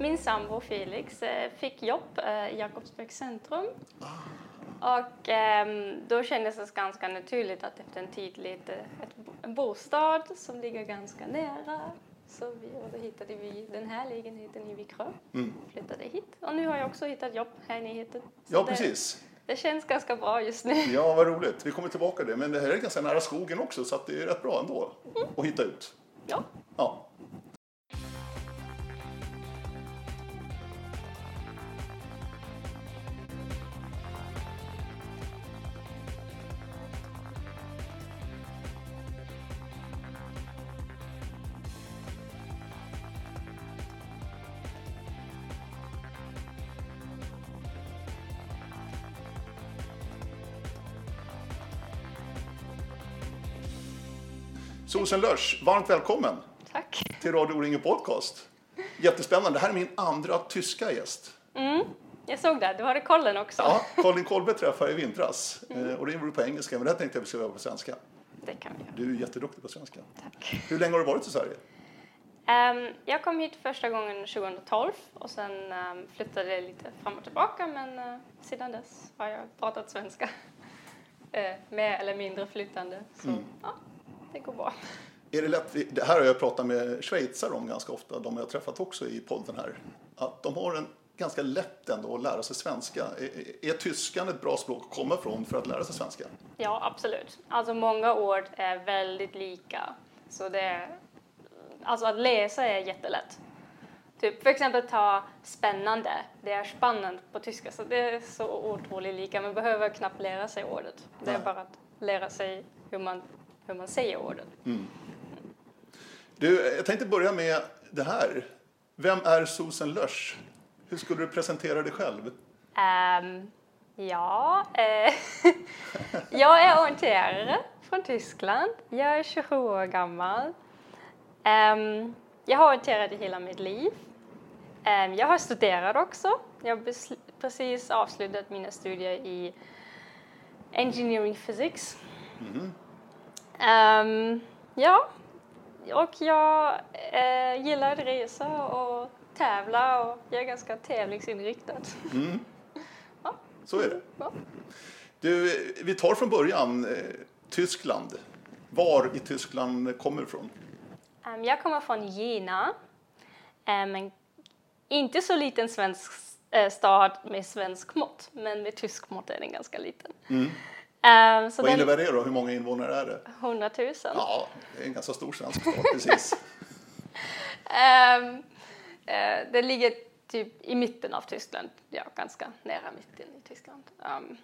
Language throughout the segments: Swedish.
min sambo Felix eh, fick jobb eh, i Jakobsbergs centrum. Och ehm, då kändes det ganska naturligt att efter en tid leta en bostad som ligger ganska nära. Så vi, och då hittade vi den här lägenheten i Vikrö. Mm. Flyttade hit. Och nu har jag också hittat jobb här i nyheten. Ja, precis. Det känns ganska bra just nu. Ja, vad roligt. Vi kommer tillbaka till det. Men det här är ganska nära skogen också så att det är rätt bra ändå att hitta ut. Ja. Ja. Lösch, varmt välkommen Tack. till Radio O-ringen Podcast. Jättespännande. Det här är min andra tyska gäst. Mm. Jag såg det, du hade kollen också. Ja, Colin Kolbe träffade jag i vintras. Eh, Och det gjorde du på engelska, men det här tänkte jag vi skulle göra på svenska. Det kan vi göra. Du är jätteduktig på svenska. Tack. Hur länge har du varit i Sverige? Ehm, jag kom hit första gången 2012 och sen ehm, flyttade jag lite fram och tillbaka men uh, sedan dess har jag pratat svenska. Eh, mer eller mindre flytande. Så Mm. ja, det går bra. Är det lätt, det här har jag pratat med schweizare om ganska ofta, de jag har träffat också i podden här, att de har en ganska lätt ändå att lära sig svenska. Är, är tyskan ett bra språk att komma ifrån för att lära sig svenska? Ja, absolut. Alltså många ord är väldigt lika. Så det är, alltså att läsa är jättelätt. Typ för exempel ta spännande. Det är spännande på tyska, så det är så otroligt lika. Man behöver knappt lära sig ordet. Det är bara att lära sig hur man, hur man säger ordet. Du, jag tänkte börja med det här. Vem är Susan Lösch? Hur skulle du presentera dig själv? Ehm, ja, eh, jag är orienterare från Tyskland. Jag är 27 år gammal. Ehm, jag har orienterat i hela mitt liv. Ehm, jag har studerat också. Jag har precis avslutat mina studier i Engineering Physics. Ehm, ja, och jag eh, gillar att resa och tävla och jag är ganska tävlingsinriktad. Så är det. Ja. Du, vi tar från början eh, Tyskland. Var i Tyskland kommer du ifrån? Ehm, jag kommer från Jena, Ehm, en inte så liten svensk eh, stad med svensk mått, men med tysk mått är den ganska liten. Ehm, så Vad innebär det då? Hur många invånare är det? 100 000. Ja, det är en ganska stor svensk stad, precis. Ehm, eh, det ligger typ i mitten av Tyskland, ja, ganska nära mitten i Tyskland. Ehm,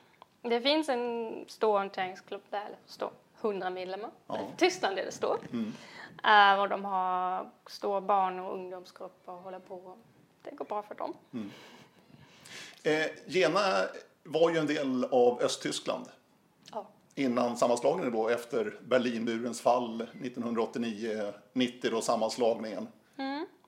det finns en stor orienteringsklubb där, eller stor, 100 medlemmar. Ja. I Tyskland är det stort. Ehm, och de har stora barn och ungdomsgrupper och håller på. Det går bra för dem. Eh, Jena var ju en del av Östtyskland. Innan sammanslagningen då efter Berlinmurens fall 1989-90 då sammanslagningen.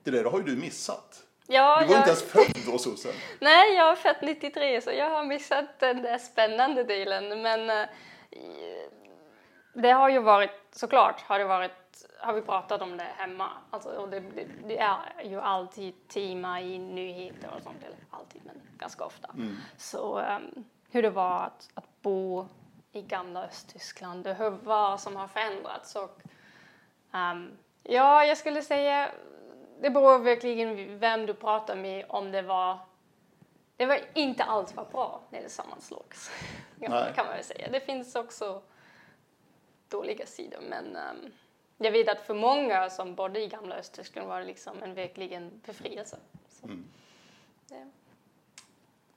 Det där har ju du missat. Ja, Du var jag, inte ens född då Susan. Nej, jag är född 93 så jag har missat den där spännande delen. Men eh, det har ju varit, såklart har det varit, har vi pratat om det hemma. Alltså, och det, det, det är ju alltid tema i nyheter och sånt, eller alltid men ganska ofta. Så ehm, hur det var att, att bo i gamla Östtyskland, och hur, vad som har förändrats. Och, ehm, ja, jag skulle säga det beror verkligen vem du pratar med om det var det var inte allt var bra när det sammanslogs. Ja, Nej. kan man väl säga. Det finns också dåliga sidor men ehm, jag vet att för många som bodde i gamla Östtyskland var det liksom en verkligen befrielse. Så, det,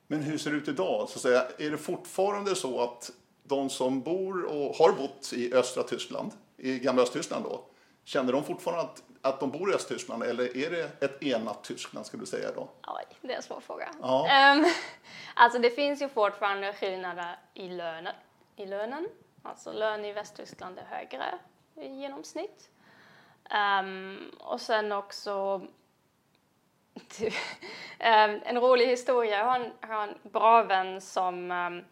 Men hur ser det ut idag? Så att säga, är det fortfarande så att de som bor och har bott i östra Tyskland, i gamla Östtyskland då, känner de fortfarande att, att de bor i Östtyskland eller är det ett enat Tyskland skulle du säga då? oj, det är en svår fråga. Ja. Ehm, alltså det finns ju fortfarande skillnader i lönen. I lönen. Alltså lön i Västtyskland är högre i genomsnitt. Ehm, och sen också Ehm, en rolig historia. Jag har en, har en bra vän som ehm,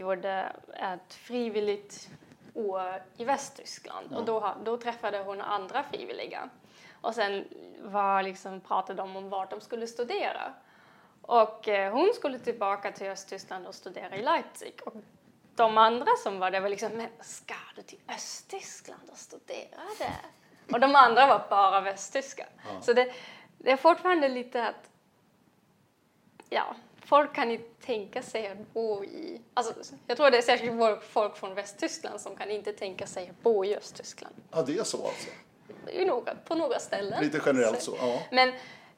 gjorde ett frivilligt år i Västtyskland och då, då träffade hon andra frivilliga. Och sen var liksom, pratade de om vart de skulle studera. Och eh, hon skulle tillbaka till Östtyskland och studera i Leipzig. Och de andra som var där var liksom, men ska du till Östtyskland och studera där? Och de andra var bara västtyskar. Så det, det är fortfarande lite att, ja, folk kan inte tänka sig att bo i, alltså jag tror det är särskilt folk från Västtyskland som kan inte tänka sig att bo i Östtyskland. Ja, det är så alltså. I några, på några ställen. Lite generellt så, ja. Men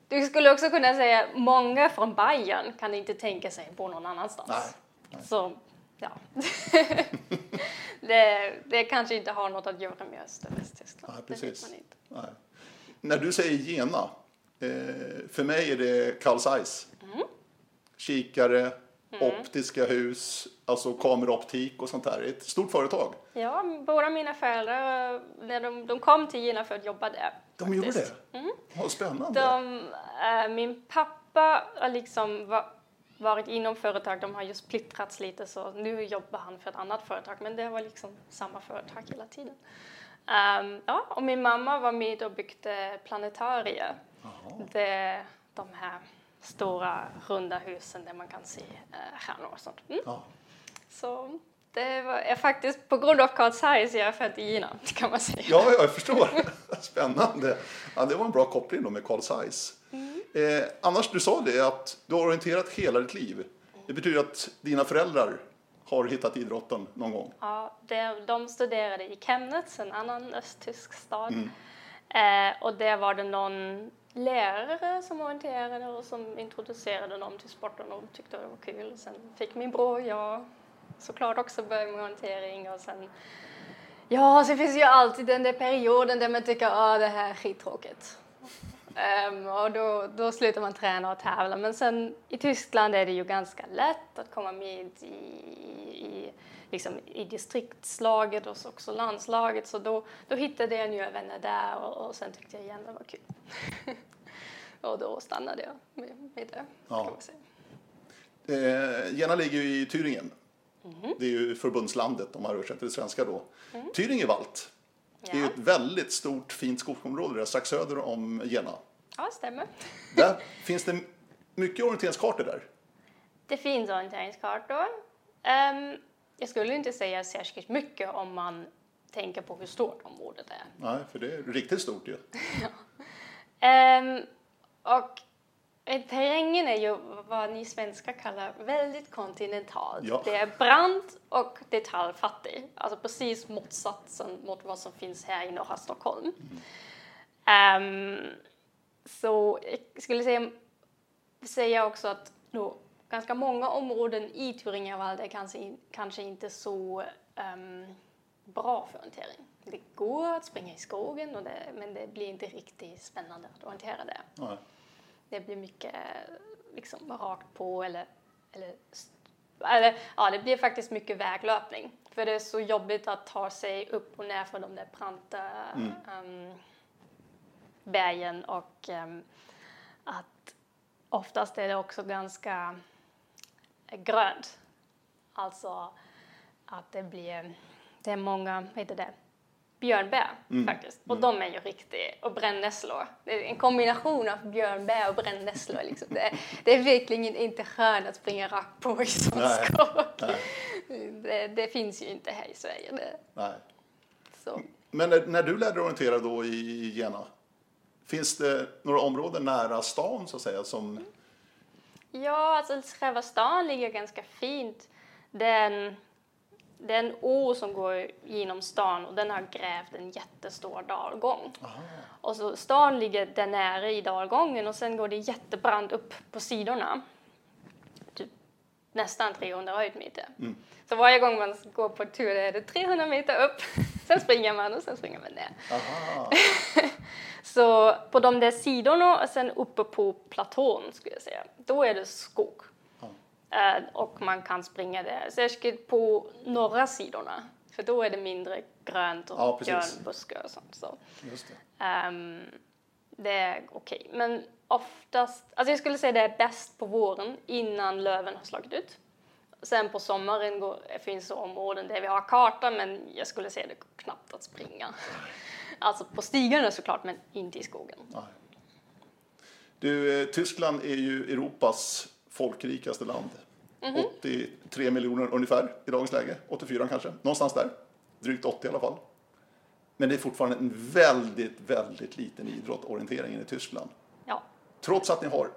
du skulle också kunna säga många från Bayern kan inte tänka sig att bo någon annanstans. Nej, nej. Så, ja. det, det kanske inte har något att göra med Öst och Västtyskland. Nej, precis. Nej. När du säger Jena, eh, för mig är det Carl Zeiss. Mm. Kikare, optiska hus, alltså kameraoptik och sånt där. Ett stort företag. Ja, båda mina föräldrar, när de, de kom till Gina för att jobba där. De gjorde faktiskt. det? Vad spännande. De, eh, min pappa har liksom va, varit inom företag, de har ju splittrats lite så nu jobbar han för ett annat företag men det var liksom samma företag hela tiden. Ehm, ja, och min mamma var med och byggde planetarier. Det, de här stora runda husen där man kan se uh, stjärnor och sånt. Mm. Ja. Så det var, är faktiskt på grund av Carl Zeiss jag är född i Gina kan man säga. Ja, ja, jag förstår. Spännande. Ja, det var en bra koppling då med Carl Zeiss. Eh, annars, du sa det att du har orienterat hela ditt liv. Det betyder att dina föräldrar har hittat idrotten någon gång. Ja, det, de studerade i Chemnitz, en annan östtysk stad. Eh, och där var det någon lärare som orienterade och som introducerade dem till sporten och tyckte det var kul. Sen fick min bror och jag såklart också börja med orientering och sen Ja, så finns ju alltid den där perioden där man tycker att det här är skittråkigt. Um, och då, då slutar man träna och tävla. Men sen i Tyskland är det ju ganska lätt att komma med i, i, liksom, i distriktslaget och så också landslaget. Så då, då hittade jag nya vänner där och, och sen tyckte jag igen det var kul. och då stannade jag med, med det. Ja. Eh, Jena ligger ju i Thüringen. Mhm. Det är ju förbundslandet om man översätter till svenska då. Mm. Thüringenwald. Det är ju Ja. ett väldigt stort fint skogsområde där strax söder om Jena. ja, stämmer. Där finns det mycket orienteringskartor där. Det finns orienteringskartor. Ehm, jag skulle inte säga särskilt mycket om man tänker på hur stort området är. Nej, för det är riktigt stort ju. Ehm, och terrängen är ju vad ni svenskar kallar väldigt kontinentalt. Ja. Det är brant och detaljfattig. Alltså precis motsatsen mot vad som finns här i norra Stockholm. Ehm, så jag skulle säga, säga också att då, ganska många områden i Thuringerwald är kanske, kanske inte så ehm, bra för orientering. Det går att springa i skogen, och det, men det blir inte riktigt spännande att orientera där. Nej. Det blir mycket liksom rakt på eller, eller, eller ja, det blir faktiskt mycket väglöpning. För det är så jobbigt att ta sig upp och ner för de där branta ehm, bergen och ehm, att oftast är det också ganska grönt. Alltså att det blir, det är många, vad heter det, björnbär faktiskt. Och de är ju riktigt, och brännässlor. Det är en kombination av björnbär och brännässlor. Liksom. Det, är, det är verkligen inte skönt att springa rakt på i sån skog. Det, det finns ju inte här i Sverige. Det, Nej. så. Men när, när du lärde dig orientera då i Jena, finns det några områden nära stan så att säga som Ja, alltså själva stan ligger ganska fint. Den, det är en å som går genom stan och den har grävt en jättestor dalgång. Och så stan ligger där nere i dalgången och sen går det jättebrant upp på sidorna. Typ nästan 300 höjdmeter. Så varje gång man går på tur är det 300 meter upp, sen springer man och sen springer man ner. Så på de där sidorna och sen uppe på platån skulle jag säga, då är det skog. Eh, och man kan springa där, särskilt på norra sidorna. För då är det mindre grönt och Ja, och sånt. Så. Just det. Ehm, det är okej. Men oftast, alltså jag skulle säga det är bäst på våren innan löven har slagit ut. Sen på sommaren går, finns områden där vi har karta men jag skulle säga det går knappt att springa. Alltså på stigarna såklart men inte i skogen. Nej. Du, eh, Tyskland är ju Europas folkrikaste land. Mhm. 83 miljoner ungefär i dagens läge. 84 kanske, någonstans där. Drygt 80 i alla fall. Men det är fortfarande en väldigt, väldigt liten idrott, orienteringen i Tyskland. Ja, Trots att ni har,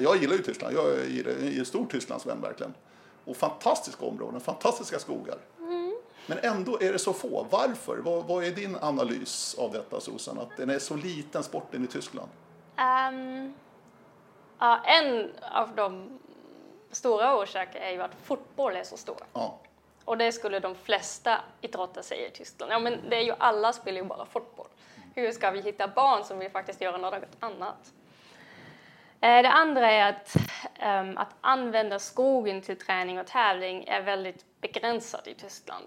jag gillar ju Tyskland, jag är är en stor Tysklandsvän verkligen. Och fantastiska områden, fantastiska skogar. Men ändå är det så få. Varför? Vad, vad är din analys av detta Susan? Att den är så liten sporten i Tyskland? Ehm, ja, en av de stora orsakerna är ju att fotboll är så stor. Ja, Och det skulle de flesta idrotter säga i Tyskland. Ja, men det är ju alla spelar ju bara fotboll. Hur ska vi hitta barn som vill faktiskt göra något annat? Eh, Det andra är att, ehm, att använda skogen till träning och tävling är väldigt begränsat i Tyskland.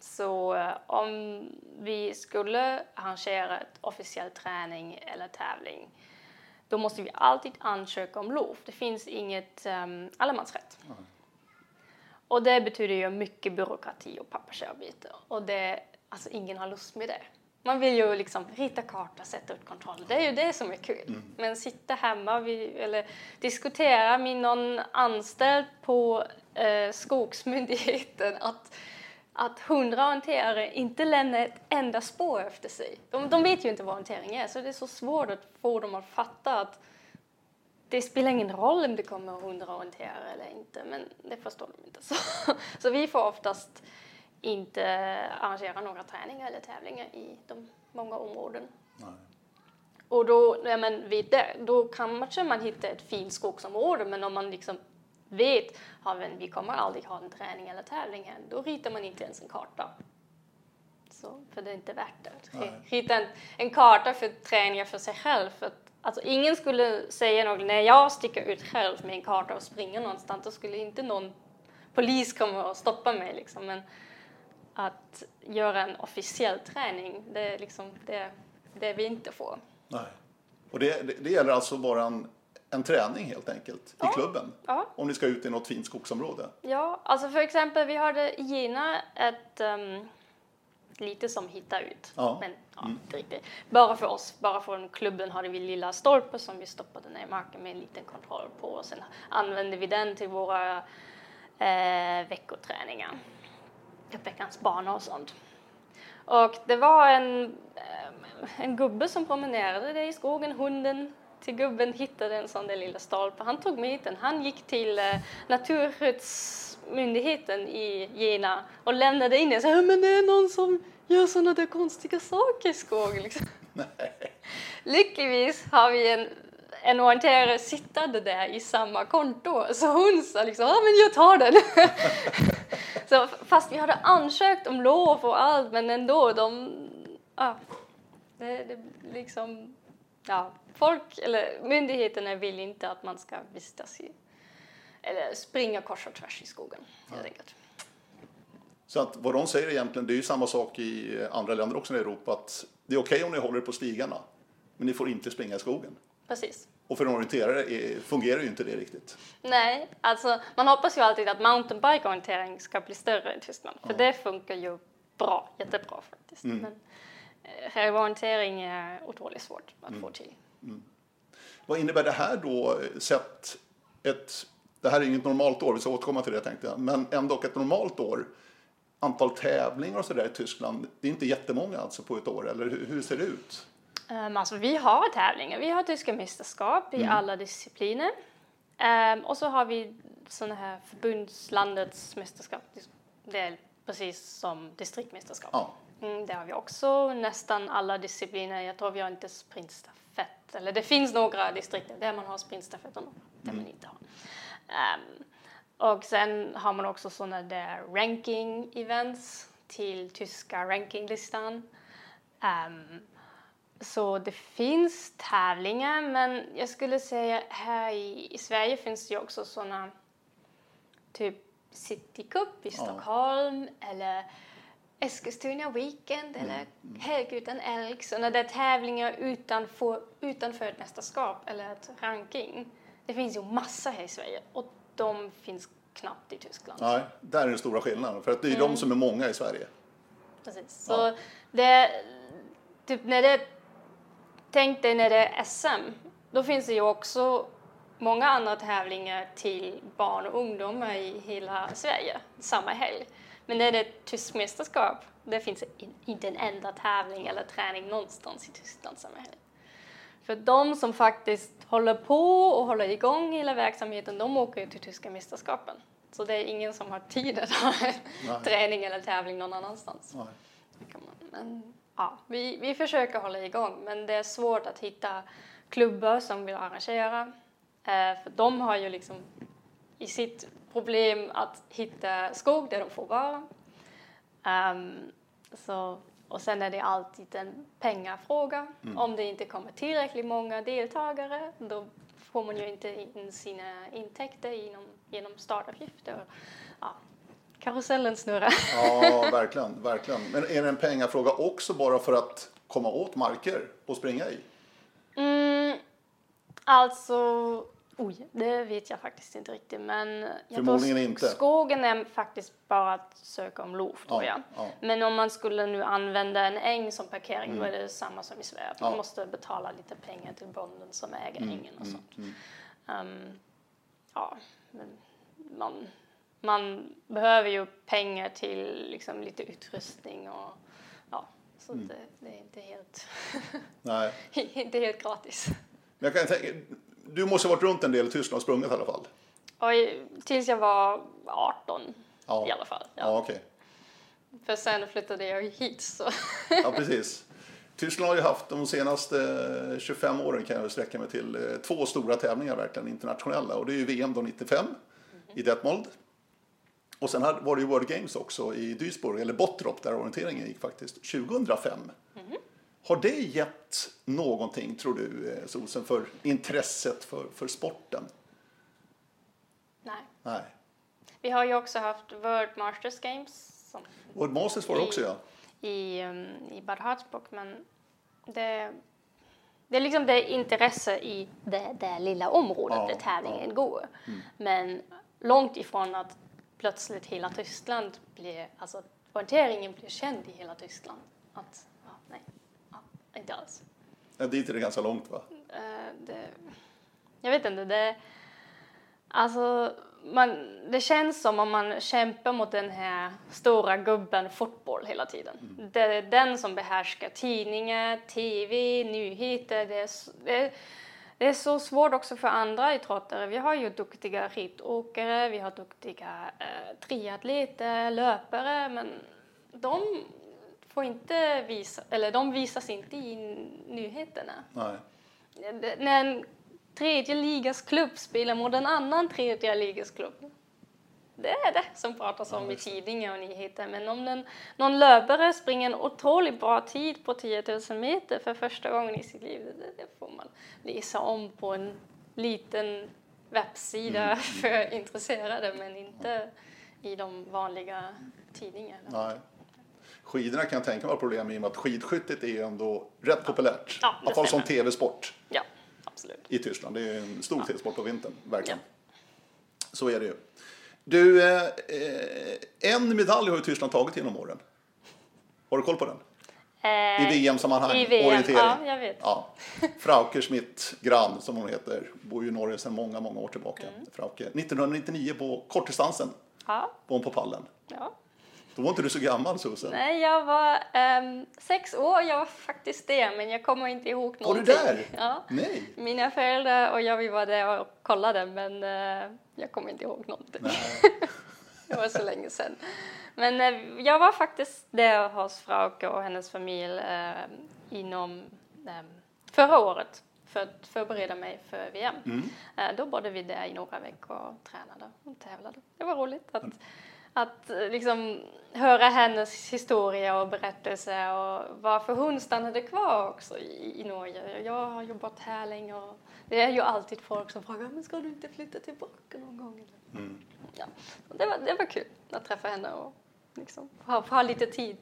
Så eh, om vi skulle arrangera ett officiell träning eller tävling då måste vi alltid ansöka om lov. Det finns inget um, allemansrätt. Och det betyder ju mycket byråkrati och pappersarbete. Och det, alltså ingen har lust med det. Man vill ju liksom rita karta, sätta ut kontroller. Det är ju det som är kul. Men sitta hemma vid, eller diskutera med någon anställd på eh, Skogsmyndigheten att att hundraorienterare inte lämnar ett enda spår efter sig. De, de vet ju inte vad orientering är, så det är så svårt att få dem att fatta att det spelar ingen roll om det kommer hundraorienterare eller inte, men det förstår de inte. Så, så vi får oftast inte arrangera några träningar eller tävlingar i de många områden. nej. Och då, ja, men vid det, då kanske man hitta ett fint skogsområde, men om man liksom vet att vi kommer aldrig ha en träning eller tävling här, då ritar man inte ens en karta. Så, för det är inte värt det. Nej. Rita en, en karta för träningar för sig själv. För att, alltså, ingen skulle säga något, när jag sticker ut själv med en karta och springer någonstans, då skulle inte någon polis komma och stoppa mig. Liksom. Men att göra en officiell träning, det är liksom det, det vi inte får. nej. Och det, det, det gäller alltså bara en, en träning helt enkelt i klubben? Ja. Om ni ska ut i något fint skogsområde? Ja, alltså för exempel vi hade i Gina ett um, lite som hitta ut. Ja. Men ja, inte riktigt. Bara för oss, bara från klubben hade vi lilla stolpar som vi stoppade ner i marken med en liten kontroll på och sen använde vi den till våra eh, veckoträningar. Veckans banor och sånt. Och det var en, eh, en gubbe som promenerade där i skogen, hunden till gubben hittade en sån där lilla stolpe. Han tog med den. Han gick till eh, Naturskyddsmyndigheten i Gina och lämnade in den. Så, "Ja, men det är någon som gör såna där konstiga saker i skogen. Liksom. Lyckligtvis har vi en, en orienterare sittande där i samma konto. Så hon sa liksom, ja men jag tar den. så fast vi hade ansökt om lov och allt, men ändå, de, ja, det, det liksom, ja, folk eller myndigheterna vill inte att man ska vistas i, eller springa kors och tvärs i skogen helt enkelt. Så att vad de säger egentligen, det är ju samma sak i andra länder också i Europa, att det är okej om ni håller på stigarna, men ni får inte springa i skogen. Precis. Och för en orienterare fungerar ju inte det riktigt. Nej, alltså man hoppas ju alltid att mountainbike-orientering ska bli större i Tyskland, för det funkar ju bra, jättebra faktiskt. Men eh, högorientering är otroligt svårt att få till. Vad innebär det här då sett ett, det här är inget normalt år, vi ska återkomma till det tänkte jag, men ändå ett normalt år, antal tävlingar och sådär i Tyskland, det är inte jättemånga alltså på ett år, eller hur, hur ser det ut? Um, alltså vi har tävlingar, vi har tyska mästerskap i alla discipliner. Ehm, och så har vi sådana här förbundslandets mästerskap, det är precis som distriktmästerskap. Ja, Mm, det har vi också, nästan alla discipliner. Jag tror vi har inte sprintstafett, eller det finns några distrikt där man har sprintstafett och några där man inte har. Ehm, och sen har man också sådana där ranking-events till tyska rankinglistan. Ehm, så det finns tävlingar, men jag skulle säga här i, i Sverige finns det ju också sådana typ City Cup i Stockholm eller Eskilstuna Weekend eller Helg utan älg. Sådana där tävlingar utanför, utanför ett mästerskap eller ett ranking. Det finns ju massa här i Sverige och de finns knappt i Tyskland. Nej, där är den stora skillnaden. För att det är de som är många i Sverige. Precis. Så det, typ när det, tänk dig när det är SM, då finns det ju också många andra tävlingar till barn och ungdomar i hela Sverige samma helg. Men när det är tysk mästerskap, det finns in- inte en enda tävling eller träning någonstans i Tyskland samma helg. För de som faktiskt håller på och håller igång hela verksamheten, de åker ju till tyska mästerskapen. Så det är ingen som har tid att ha träning eller tävling någon annanstans. Nej. Men, ja, vi, vi försöker hålla igång, men det är svårt att hitta klubbar som vill arrangera. Eh, för de har ju liksom i sitt problem att hitta skog där de får vara. Ehm, så, och sen är det alltid en pengafråga. Om det inte kommer tillräckligt många deltagare, då får man ju inte in sina intäkter genom, genom startavgifter. Karusellen snurrar. Ja, verkligen, verkligen. Men är det en pengafråga också bara för att komma åt marker och springa i? Mm, alltså, oj, det vet jag faktiskt inte riktigt. Men jag Förmodligen inte. skogen är faktiskt bara att söka om lov, tror Ja, jag. ja. Men om man skulle nu använda en äng som parkering, då är det samma som i Sverige. att Man Mm. Ja. måste betala lite pengar till bonden som äger Mm, ängen och sånt. Ehm, ja, men man, man behöver ju pengar till liksom lite utrustning och ja, så Mm. det, det är inte helt, Nej. inte helt gratis. Men jag kan tänka, du måste ha varit runt en del i Tyskland och sprungit i alla fall? Oj, tills jag var 18 Ja. i alla fall. Ja. Ja, okej. För sen flyttade jag hit så. Ja, precis. Tyskland har ju haft de senaste 25 åren kan jag sträcka mig till eh, två stora tävlingar verkligen internationella och det är ju VM då 95 i Detmold. Och sen var det ju World Games också i Duisburg, eller Bottrop där orienteringen gick faktiskt, 2005. Har det gett någonting, tror du, eh, Solsen, för intresset för, för sporten? Nej. Nej. Vi har ju också haft World Masters Games som World Masters var det också, ja. i, um, i Bad Harzburg men det, det är liksom det intresse i det, det lilla området Ja, där tävlingen går. Men långt ifrån att plötsligt hela Tyskland blir, alltså orienteringen blir känd i hela Tyskland. Att, ja, nej, ja, inte alls. ja. Dit är det ganska långt, va? Eh, det, jag vet inte, det... Alltså, man, det känns som om man kämpar mot den här stora gubben fotboll hela tiden. Det är den som behärskar tidningar, tv, nyheter. Det är, det, är, det är så svårt också för andra idrottare. Vi har ju duktiga skidåkare, vi har duktiga eh, triatleter, löpare, men de får inte visa, eller de visas inte i nyheterna. Nej. När en tredje ligas klubb spelar mot en annan tredje ligas klubb. Det är det som pratas om i tidningar och nyheter. Men om den, någon löpare springer en otroligt bra tid på 10 000 meter för första gången i sitt liv, det, det får man läsa om på en liten webbsida för intresserade, men inte i de vanliga tidningarna. Nej. Skidorna kan jag tänka mig har problem i och med att skidskyttet är ändå rätt populärt. Ja, I alla fall som tv-sport Ja, absolut. i Tyskland. Det är en stor tv-sport på vintern, verkligen. Så är det ju. Du, eh, eh, en medalj har ju Tyskland tagit genom åren. Har du koll på den? I Eh, VM-sammanhang, I VM, orientering. ja, jag vet. Ja. Frauke Schmidt Gran, som hon heter, bor ju i Norge sedan många, många år tillbaka. Mm. Frauke. 1999 på kortdistansen Ja, var hon på pallen. ja. Då var inte du så gammal, Susan. Nej, jag var ehm, sex år, jag var faktiskt det, men jag kommer inte ihåg Var du någonting. där? Ja. Nej. Mina föräldrar och jag vi var där och kollade, men eh, jag kommer inte ihåg någonting. Det var så länge sedan. Men eh, jag var faktiskt där hos Frauke och hennes familj eh, inom eh, förra året för att förbereda mig för VM. Mm. Då bodde vi där i några veckor och tränade och tävlade. Det var roligt att, att eh, liksom höra hennes historia och berättelse och varför hon stannade kvar också i, i Norge. Jag har jobbat här länge och det är ju alltid folk som frågar men ska du inte flytta tillbaka någon gång? Mm. Ja. Det, var, det var kul att träffa henne och liksom ha, ha lite tid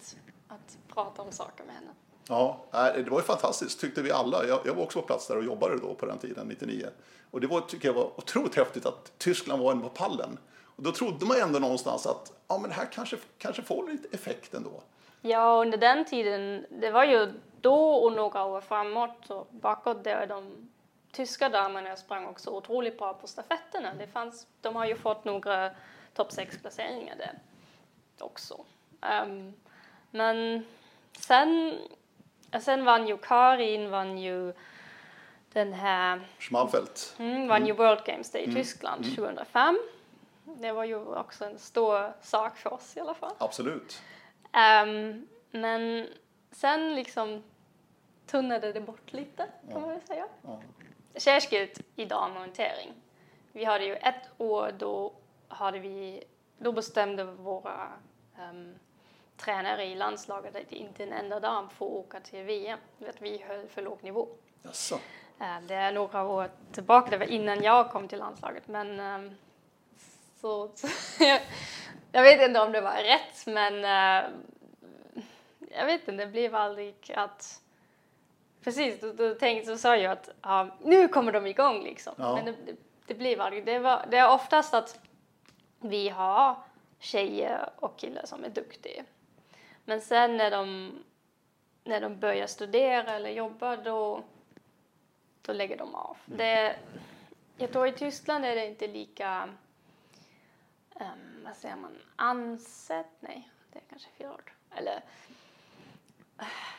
att prata om saker med henne. Ja, det var ju fantastiskt tyckte vi alla. Jag, jag var också på plats där och jobbade då på den tiden, 99. Och det var, tycker jag var otroligt häftigt att Tyskland var en på pallen. Och då trodde man ändå någonstans att ja, men det här kanske, kanske får lite effekt ändå. Ja, under den tiden, det var ju då och några år framåt och bakåt där de tyska damerna sprang också otroligt bra på stafetterna. Det fanns, de har ju fått några topp 6-placeringar där också. Um, men sen, sen vann ju Karin, vann ju den här... Schmalfelt. Mm, vann ju World Games där i mm. Tyskland mm. 2005. Det var ju också en stor sak för oss i alla fall. Absolut. Um, men sen liksom tunnade det bort lite kan ja. man väl säga. Ja. Särskilt i damorientering. Vi hade ju ett år då hade vi, då bestämde våra um, tränare i landslaget att inte en enda dam får åka till VM. Att vi höll för låg nivå. Jaså. Uh, det är några år tillbaka, det var innan jag kom till landslaget. Men um, så, så jag vet inte om det var rätt, men uh, jag vet inte, det blev aldrig att Precis, då, då, tänkte, så sa jag att ja, nu kommer de igång liksom. Ja. Men det, det, det blir aldrig, det, var, det är oftast att vi har tjejer och killar som är duktiga. Men sen när de, när de börjar studera eller jobba då, då lägger de av. Mm. Det, jag tror i Tyskland är det inte lika, um, vad säger man, ansett, nej det är kanske fel ord. Eller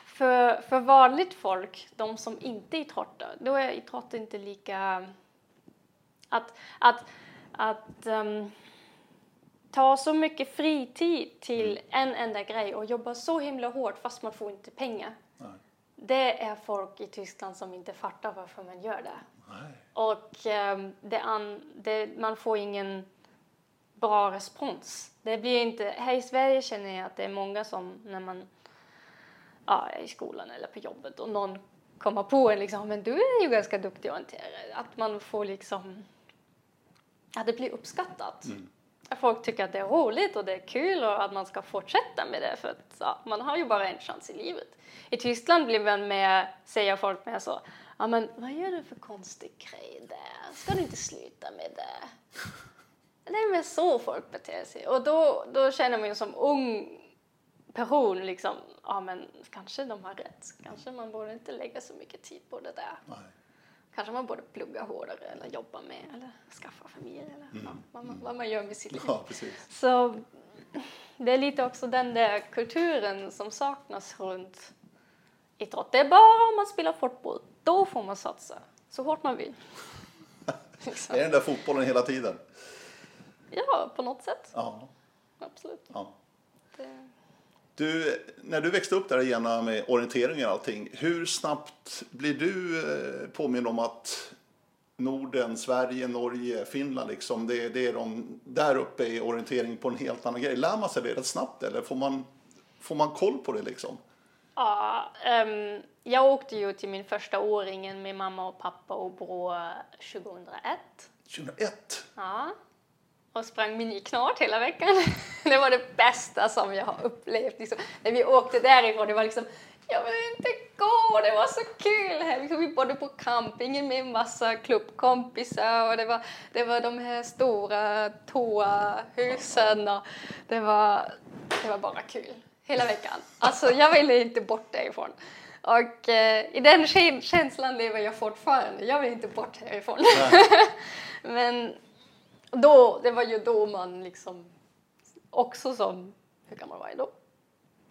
för, för vanligt folk, de som inte idrottar, då är idrott inte lika... Att, att, att um, ta så mycket fritid till en enda grej och jobba så himla hårt fast man får inte pengar. Nej. Det är folk i Tyskland som inte fattar varför man gör det. Nej. Och um, det an, det, man får ingen bra respons. Det blir inte, här i Sverige känner jag att det är många som när man ja, i skolan eller på jobbet och någon kommer på en liksom, men du är ju ganska duktig orienterare. Att man får liksom, att det blir uppskattat. Mm. Att folk tycker att det är roligt och det är kul och att man ska fortsätta med det för att ja, man har ju bara en chans i livet. I Tyskland blir man med, säger folk med så, ja men vad gör du för konstig grej där? Ska du inte sluta med det? Det är mer så folk beter sig och då, då känner man ju som ung person liksom, ja men kanske de har rätt. Kanske man borde inte lägga så mycket tid på det där. Nej. Kanske man borde plugga hårdare eller jobba med eller skaffa familj eller mm. ja, vad, man, vad man gör med sitt liv. Ja. Så det är lite också den där kulturen som saknas runt idrott. Det är bara om man spelar fotboll, då får man satsa så hårt man vill. liksom. Är den där fotbollen hela tiden? Ja, på något sätt. Ja. Absolut. Ja. Det... Du, när du växte upp där igen med orientering och allting, hur snabbt blir du eh, påminn om att Norden, Sverige, Norge, Finland, liksom, det, det är de där uppe i orientering på en helt annan grej. Lär man sig det rätt snabbt eller får man, får man koll på det liksom? Ja, um, jag åkte ju till min första åringen med mamma och pappa och bror 2001. 2001? Ja och sprang miniknart hela veckan. Det var det bästa som jag har upplevt. Liksom, när vi åkte därifrån, det var liksom jag vill inte gå, det var så kul här. Liksom, vi bodde på campingen med en massa klubbkompisar och det var, det var de här stora toahusen och det var, det var bara kul hela veckan. Alltså jag ville inte bort därifrån. Och eh, i den känslan lever jag fortfarande. Jag vill inte bort härifrån. Men då, det var ju då man liksom också som, hur gammal var jag då?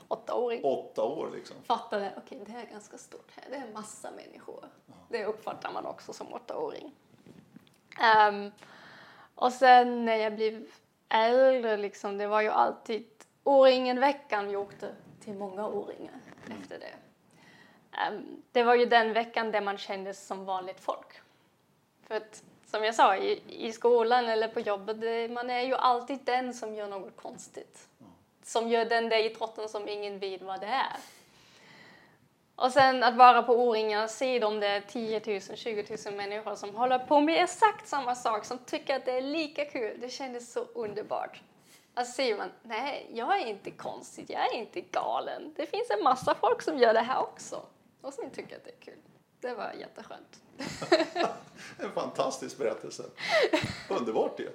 Åttaåring. Åtta år liksom. Fattade, okej okay, det här är ganska stort här, det är en massa människor. Ja. Det uppfattar man också som åttaåring. Um, och sen när jag blev äldre liksom, det var ju alltid Åringen-veckan vi åkte till många åringar mm. efter det. Um, det var ju den veckan där man kändes som vanligt folk. För att som jag sa, i, i skolan eller på jobbet, man är ju alltid den som gör något konstigt. Som gör den där idrotten som ingen vet vad det är. Och sen att vara på O-ringen och se de där 10 000, 20 000 människor som håller på med exakt samma sak, som tycker att det är lika kul. Det kändes så underbart. Att se man, nej, jag är inte konstig, jag är inte galen. Det finns en massa folk som gör det här också och som tycker att det är kul. Det var jätteskönt. en fantastisk berättelse. Underbart ju.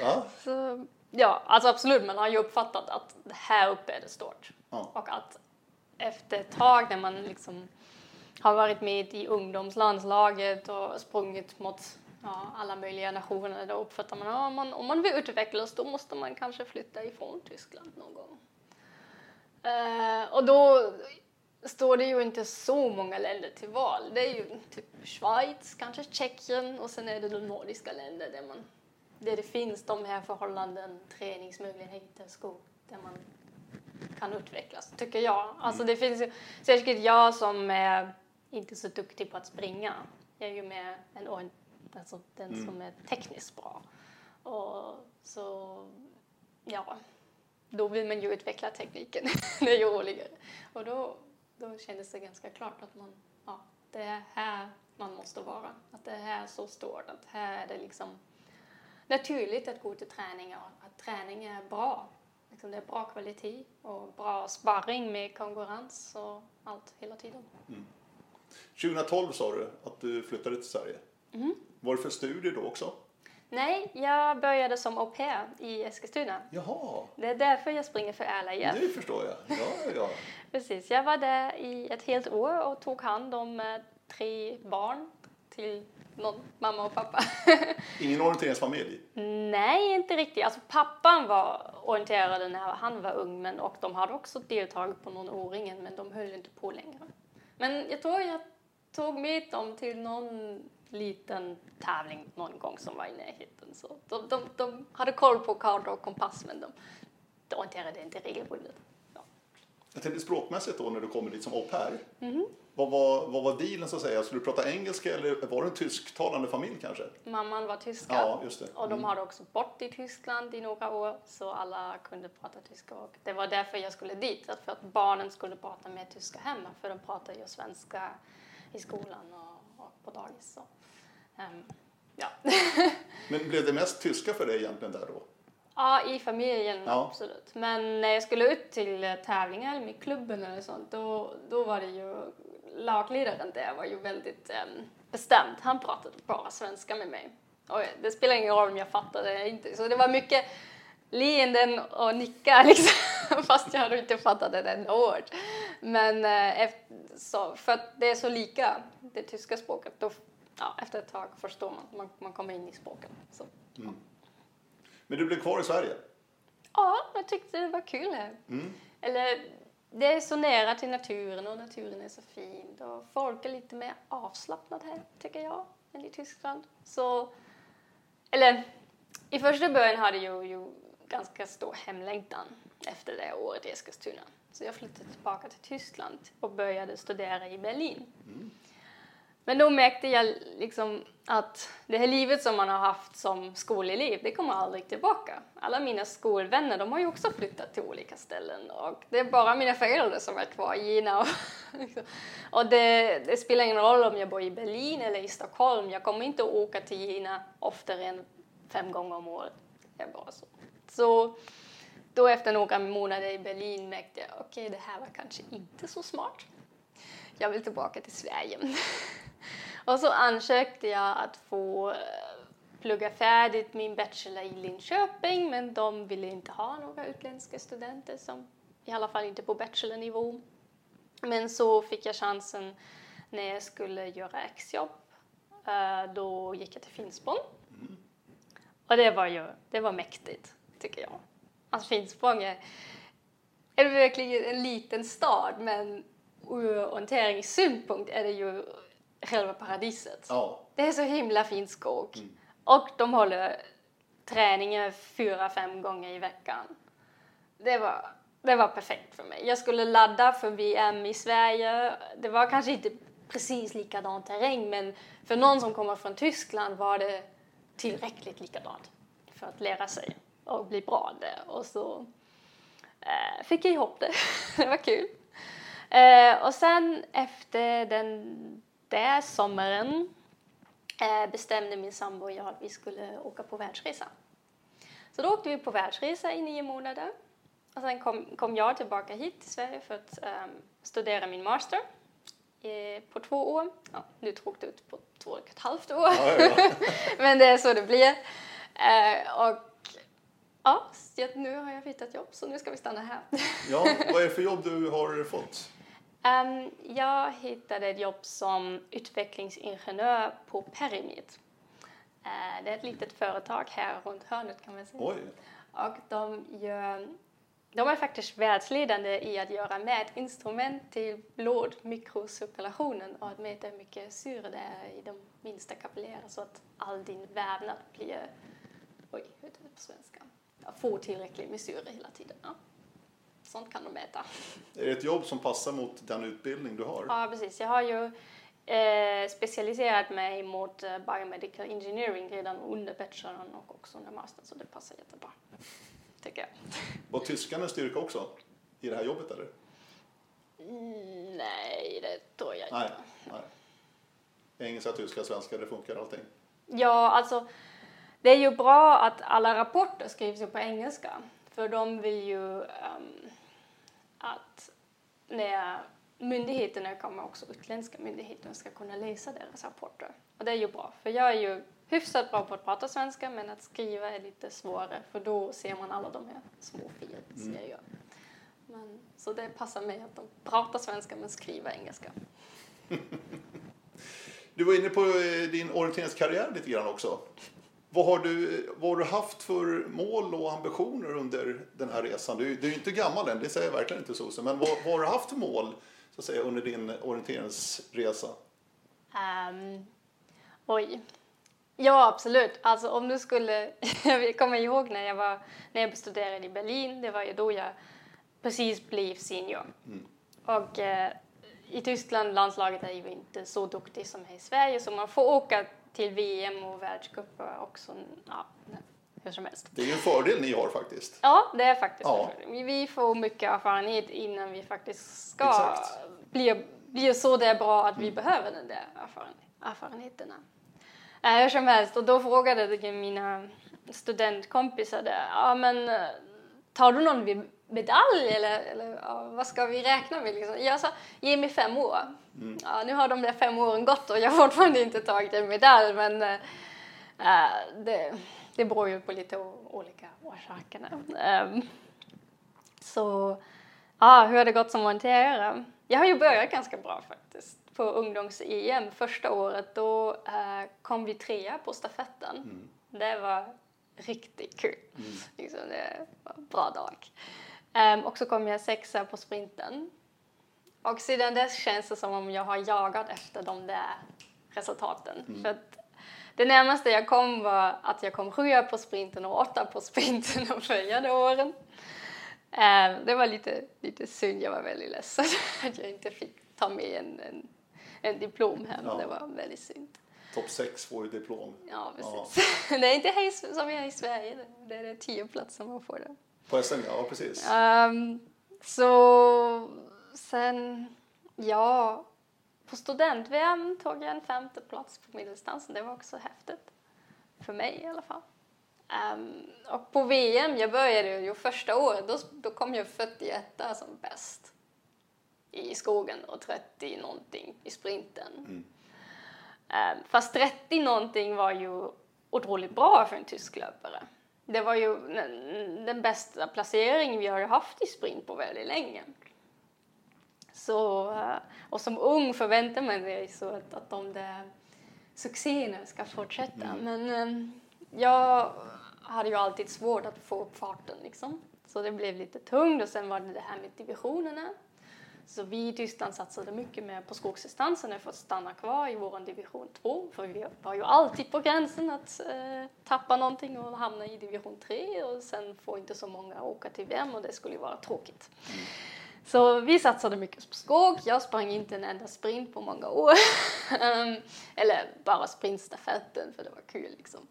Ja. Så, ja, alltså absolut, man har ju uppfattat att här uppe är det stort. Ja. Och att efter ett tag när man liksom har varit med i ungdomslandslaget och sprungit mot ja, alla möjliga nationer, då uppfattar man att ja, man, om man vill utvecklas då måste man kanske flytta ifrån Tyskland någon gång. Eh, och då står det ju inte så många länder till val. Det är ju typ Schweiz, kanske Tjeckien och sen är det de nordiska länder där, man, där det finns de här förhållanden, träningsmöjligheter, skog, där man kan utvecklas, tycker jag. Alltså det finns ju säkert jag som är inte så duktig på att springa. Jag är ju mer en, alltså den Mm. som är tekniskt bra. Och så, ja, då vill man ju utveckla tekniken. det är ju roligare. Och då, då kändes det ganska klart att man, ja, det är här man måste vara. Att det är här så stort, att här är det liksom naturligt att gå till träning och att träning är bra. Liksom det är bra kvalitet och bra sparring med konkurrens och allt hela tiden. 2012 sa du att du flyttade till Sverige. Mm. Var det för studier då också? Nej, jag började som au pair i Eskilstuna. Jaha, Det är därför jag springer för LIF. det förstår jag. Ja, ja. Precis, jag var där i ett helt år och tog hand om eh, tre barn till någon mamma och pappa. Ingen orienteringsfamilj? Nej, inte riktigt. Alltså pappan var orienterad när han var ung men, och de hade också deltagit på någon O-ringen men de höll inte på längre. Men jag tror jag tog med dem till någon liten tävling någon gång som var i närheten. Så de, de, de hade koll på kartor och kompass men de, de orienterade inte regelbundet. Ja. Jag tänkte språkmässigt då när du kommer dit som au pair. Mhm. Vad, var, vad var dealen så att säga? Skulle du prata engelska eller var det en tysktalande familj kanske? Mamman var tyska Ja, just det. och de Mm. hade också bott i Tyskland i några år så alla kunde prata tyska. Och det var därför jag skulle dit, för att barnen skulle prata mer tyska hemma för de pratar ju svenska i skolan och, och på dagis. Så. Ehm, ja. Men blev det mest tyska för dig egentligen där då? ja, i familjen Ja. absolut. Men när jag skulle ut till eh, tävlingar med klubben eller sånt, då, då var det ju lagledaren där var ju väldigt um, bestämd. Han pratade bara svenska med mig. Och det spelar ingen roll om jag fattade eller inte. Så det var mycket leenden och nickar liksom, fast jag hade inte fattat ett enda ord. Men eh, efter, så, för att det är så lika det tyska språket, då, ja, efter ett tag förstår man, man, man kommer in i språket. Så. Men du blev kvar i Sverige? Ja, jag tyckte det var kul här. Mm. Eller, det är så nära till naturen och naturen är så fin. Och folk är lite mer avslappnade här, tycker jag, än i Tyskland. Så, eller, i första början hade jag ju ganska stor hemlängtan efter det året i Eskilstuna. Så jag flyttade tillbaka till Tyskland och började studera i Berlin. Men då märkte jag liksom att det här livet som man har haft som skolelev, det kommer aldrig tillbaka. Alla mina skolvänner, de har ju också flyttat till olika ställen och det är bara mina föräldrar som är kvar i Gina. Och, och det, det spelar ingen roll om jag bor i Berlin eller i Stockholm, jag kommer inte att åka till Gina oftare än fem gånger om året. Det är bara så. Så då efter några månader i Berlin märkte jag, okej, det här var kanske inte så smart jag vill tillbaka till Sverige. och så ansökte jag att få eh, plugga färdigt min bachelor i Linköping men de ville inte ha några utländska studenter, som, i alla fall inte på bachelornivå. Men så fick jag chansen när jag skulle göra exjobb. Eh, då gick jag till Finspång. Och det var ju det var mäktigt, tycker jag. Alltså Finspång är, är verkligen en liten stad men ur orienteringssynpunkt är det ju själva paradiset. Ja. Det är så himla fin skog. Och de håller träningar fyra, fem gånger i veckan. Det var, det var perfekt för mig. Jag skulle ladda för VM i Sverige. Det var kanske inte precis likadan terräng men för någon som kommer från Tyskland var det tillräckligt likadant för att lära sig och bli bra där. Och så eh, fick jag ihop det. det var kul. Eh, och sen efter den där sommaren eh, bestämde min sambo och jag att vi skulle åka på världsresa. Så då åkte vi på världsresa i nio månader. Och sen kom, kom jag tillbaka hit till Sverige för att ehm, studera min master. eh, på två år. Ja, nu drog det ut på två och ett halvt år. Ja, ja. Men det är så det blir. Eh, och ja, nu har jag hittat jobb så nu ska vi stanna här. ja, vad är det för jobb du har fått? Um, jag hittade ett jobb som utvecklingsingenjör på Perimid. Uh, det är ett litet företag här runt hörnet kan man säga. Oj. Och de, gör, de är faktiskt världsledande i att göra mätinstrument till blodmikrocirkulationen och att mäta hur mycket syre det är i de minsta kapillärer så att all din vävnad blir, oj, hur heter det på svenska? Får tillräckligt med syre hela tiden. Ja. Sånt kan de mäta. Är det ett jobb som passar mot den utbildning du har? Ja, precis. Jag har ju eh, specialiserat mig mot eh, biomedical engineering redan under bacheloren och också under mastern, så det passar jättebra, tycker jag. Var tyskan en styrka också i det här jobbet eller? Mm, nej, det tror jag Nej, inte. nej. Engelska, tyska, svenska, det funkar allting. Ja, alltså det är ju bra att alla rapporter skrivs ju på engelska, för de vill ju ehm, att när myndigheterna kommer också utländska myndigheter ska kunna läsa deras rapporter. Och det är ju bra, för jag är ju hyfsat bra på att prata svenska men att skriva är lite svårare för då ser man alla de här små jag gör. Men, så det passar mig att de pratar svenska men skriver engelska. Du var inne på eh, din orienteringskarriär lite grann också. Vad har du, vad har du haft för mål och ambitioner under den här resan? Du, du är ju inte gammal än, det säger jag verkligen inte Susie, men vad, vad har du haft för mål så att säga, under din orienteringsresa? Ehm, oj. Ja, absolut. Alltså om du skulle... jag kommer ihåg när jag, var, när jag studerade i Berlin, det var ju då jag precis blev senior. Och eh, i Tyskland, landslaget är ju inte så duktigt som här i Sverige, så man får åka till VM och världscuper också, ja, hur som helst. Det är ju en fördel ni har faktiskt. Ja, det är faktiskt Ja. en. Vi får mycket erfarenhet innan vi faktiskt ska Exakt. bli, bli så där bra att vi behöver den där erfaren, erfarenheterna. Äh, hur som helst, och då frågade jag mina studentkompisar där, ja men eh, tar du någon medalj eller, eller ja, vad ska vi räkna med? Liksom? Jag sa, ge mig fem år. Ja, nu har de där fem åren gått och jag har fortfarande inte tagit en medalj men eh, det, det beror ju på lite olika orsaker. Ehm, så ja, hur har det gått som orienterare? Jag har ju börjat ganska bra faktiskt. På ungdoms-EM första året då eh, kom vi trea på stafetten. Det var riktigt kul. Liksom, det var en bra dag. Ehm, och så kom jag sexa på sprinten. Och sedan dess känns det som om jag har jagat efter de där resultaten. För att det närmaste jag kom var att jag kom sjua på sprinten och åtta på sprinten de följande åren. Eh, det var lite, lite synd, jag var väldigt ledsen att jag inte fick ta med en, en, en diplom hem. Ja. Det var väldigt synd. Topp sex får ju diplom. Ja, precis. det är inte som jag är i Sverige, det är det tio platser man får där. På SM, ja precis. Ehm, så sen, ja, på student-VM tog jag en femte plats på medeldistansen. Det var också häftigt. För mig i alla fall. Ehm, och på VM, jag började ju första året, då, då kom jag 41 som bäst i skogen och 30 någonting i sprinten. Ehm, fast 30 någonting var ju otroligt bra för en tysk löpare. Det var ju den, bästa placeringen vi har haft i sprint på väldigt länge. Så, eh, och som ung förväntar man sig så att, att de där succéerna ska fortsätta. Men eh, jag hade ju alltid svårt att få upp farten liksom. Så det blev lite tungt och sen var det det här med divisionerna. Så vi i Tyskland satsade mycket mer på skogsdistanserna för att stanna kvar i vår division 2. För vi var ju alltid på gränsen att eh, tappa någonting och hamna i division 3 och sen får inte så många åka till VM och det skulle ju vara tråkigt. Så vi satsade mycket på skog. Jag sprang inte en enda sprint på många år. Eller bara sprintstafetten för det var kul liksom.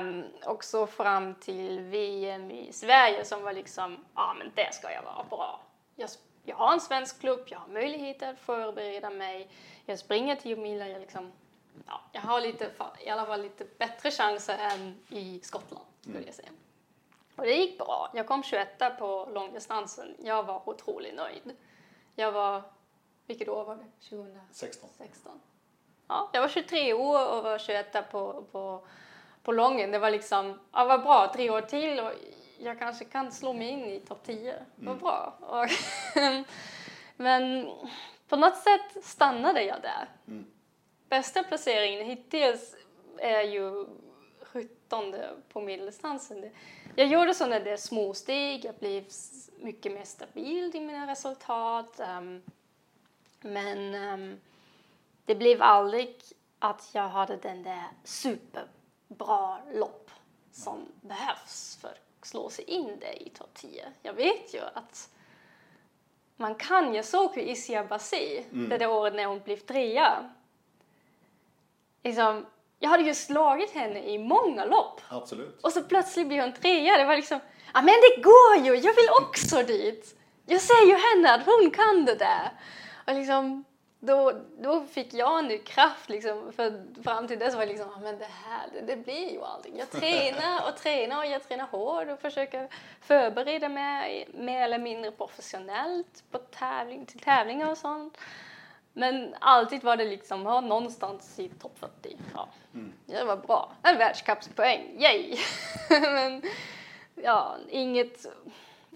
Um, och så fram till VM i Sverige som var liksom, ja ah, men där ska jag vara bra. Jag, jag har en svensk klubb, jag har möjligheter att förbereda mig. Jag springer 10 mil, jag liksom, ja, jag har lite, i alla fall lite bättre chanser än i Skottland skulle jag säga. Och det gick bra. Jag kom 21 på långdistansen. Jag var otroligt nöjd. Jag var Vilket år var det? 16. 2016. Ja, jag var 23 år och var 21 på, på, på lången. Det var liksom, ja vad bra, tre år till och jag kanske kan slå mig in i topp 10. Vad bra. Och men på något sätt stannade jag där. Bästa placeringen hittills är ju 17 på medeldistansen. Jag gjorde sådana där små steg, jag blev mycket mer stabil i mina resultat. ehm, men ehm, det blev aldrig att jag hade den där superbra lopp som behövs för slå sig in där i topp 10. Jag vet ju att man kan, jag såg ju Isia Bassi det där året när hon blev trea. Liksom, jag hade ju slagit henne i många lopp. Absolut. Och så plötsligt blir hon trea. Det var liksom, ja men det går ju, jag vill också dit. Jag ser ju henne att hon kan det där. Och liksom, då, då fick jag nu kraft liksom, för fram till dess var det liksom, ja men det här, det, det blir ju aldrig. Jag tränar och tränar och jag tränar hårt och försöker förbereda mig mer eller mindre professionellt på tävling, till tävlingar och sånt. Men alltid var det liksom ja, någonstans i topp 40. Ja, det var bra. En världscupspoäng, yay! Men ja, inget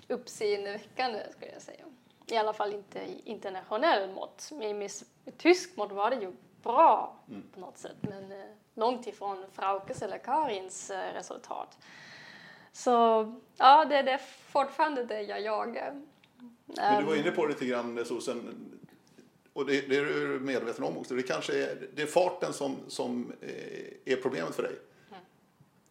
uppseendeväckande skulle jag säga. I alla fall inte i internationell mått. Med, med tysk mått var det ju bra på något sätt. Men eh, långt ifrån Fraukes eller Karins eh, resultat. Så ja, det, det är fortfarande det jag jagar. Men du var Ehm, inne på det lite grann, Sosen, och det, det är du medveten om också. Det kanske är, det är farten som, som eh, är problemet för dig.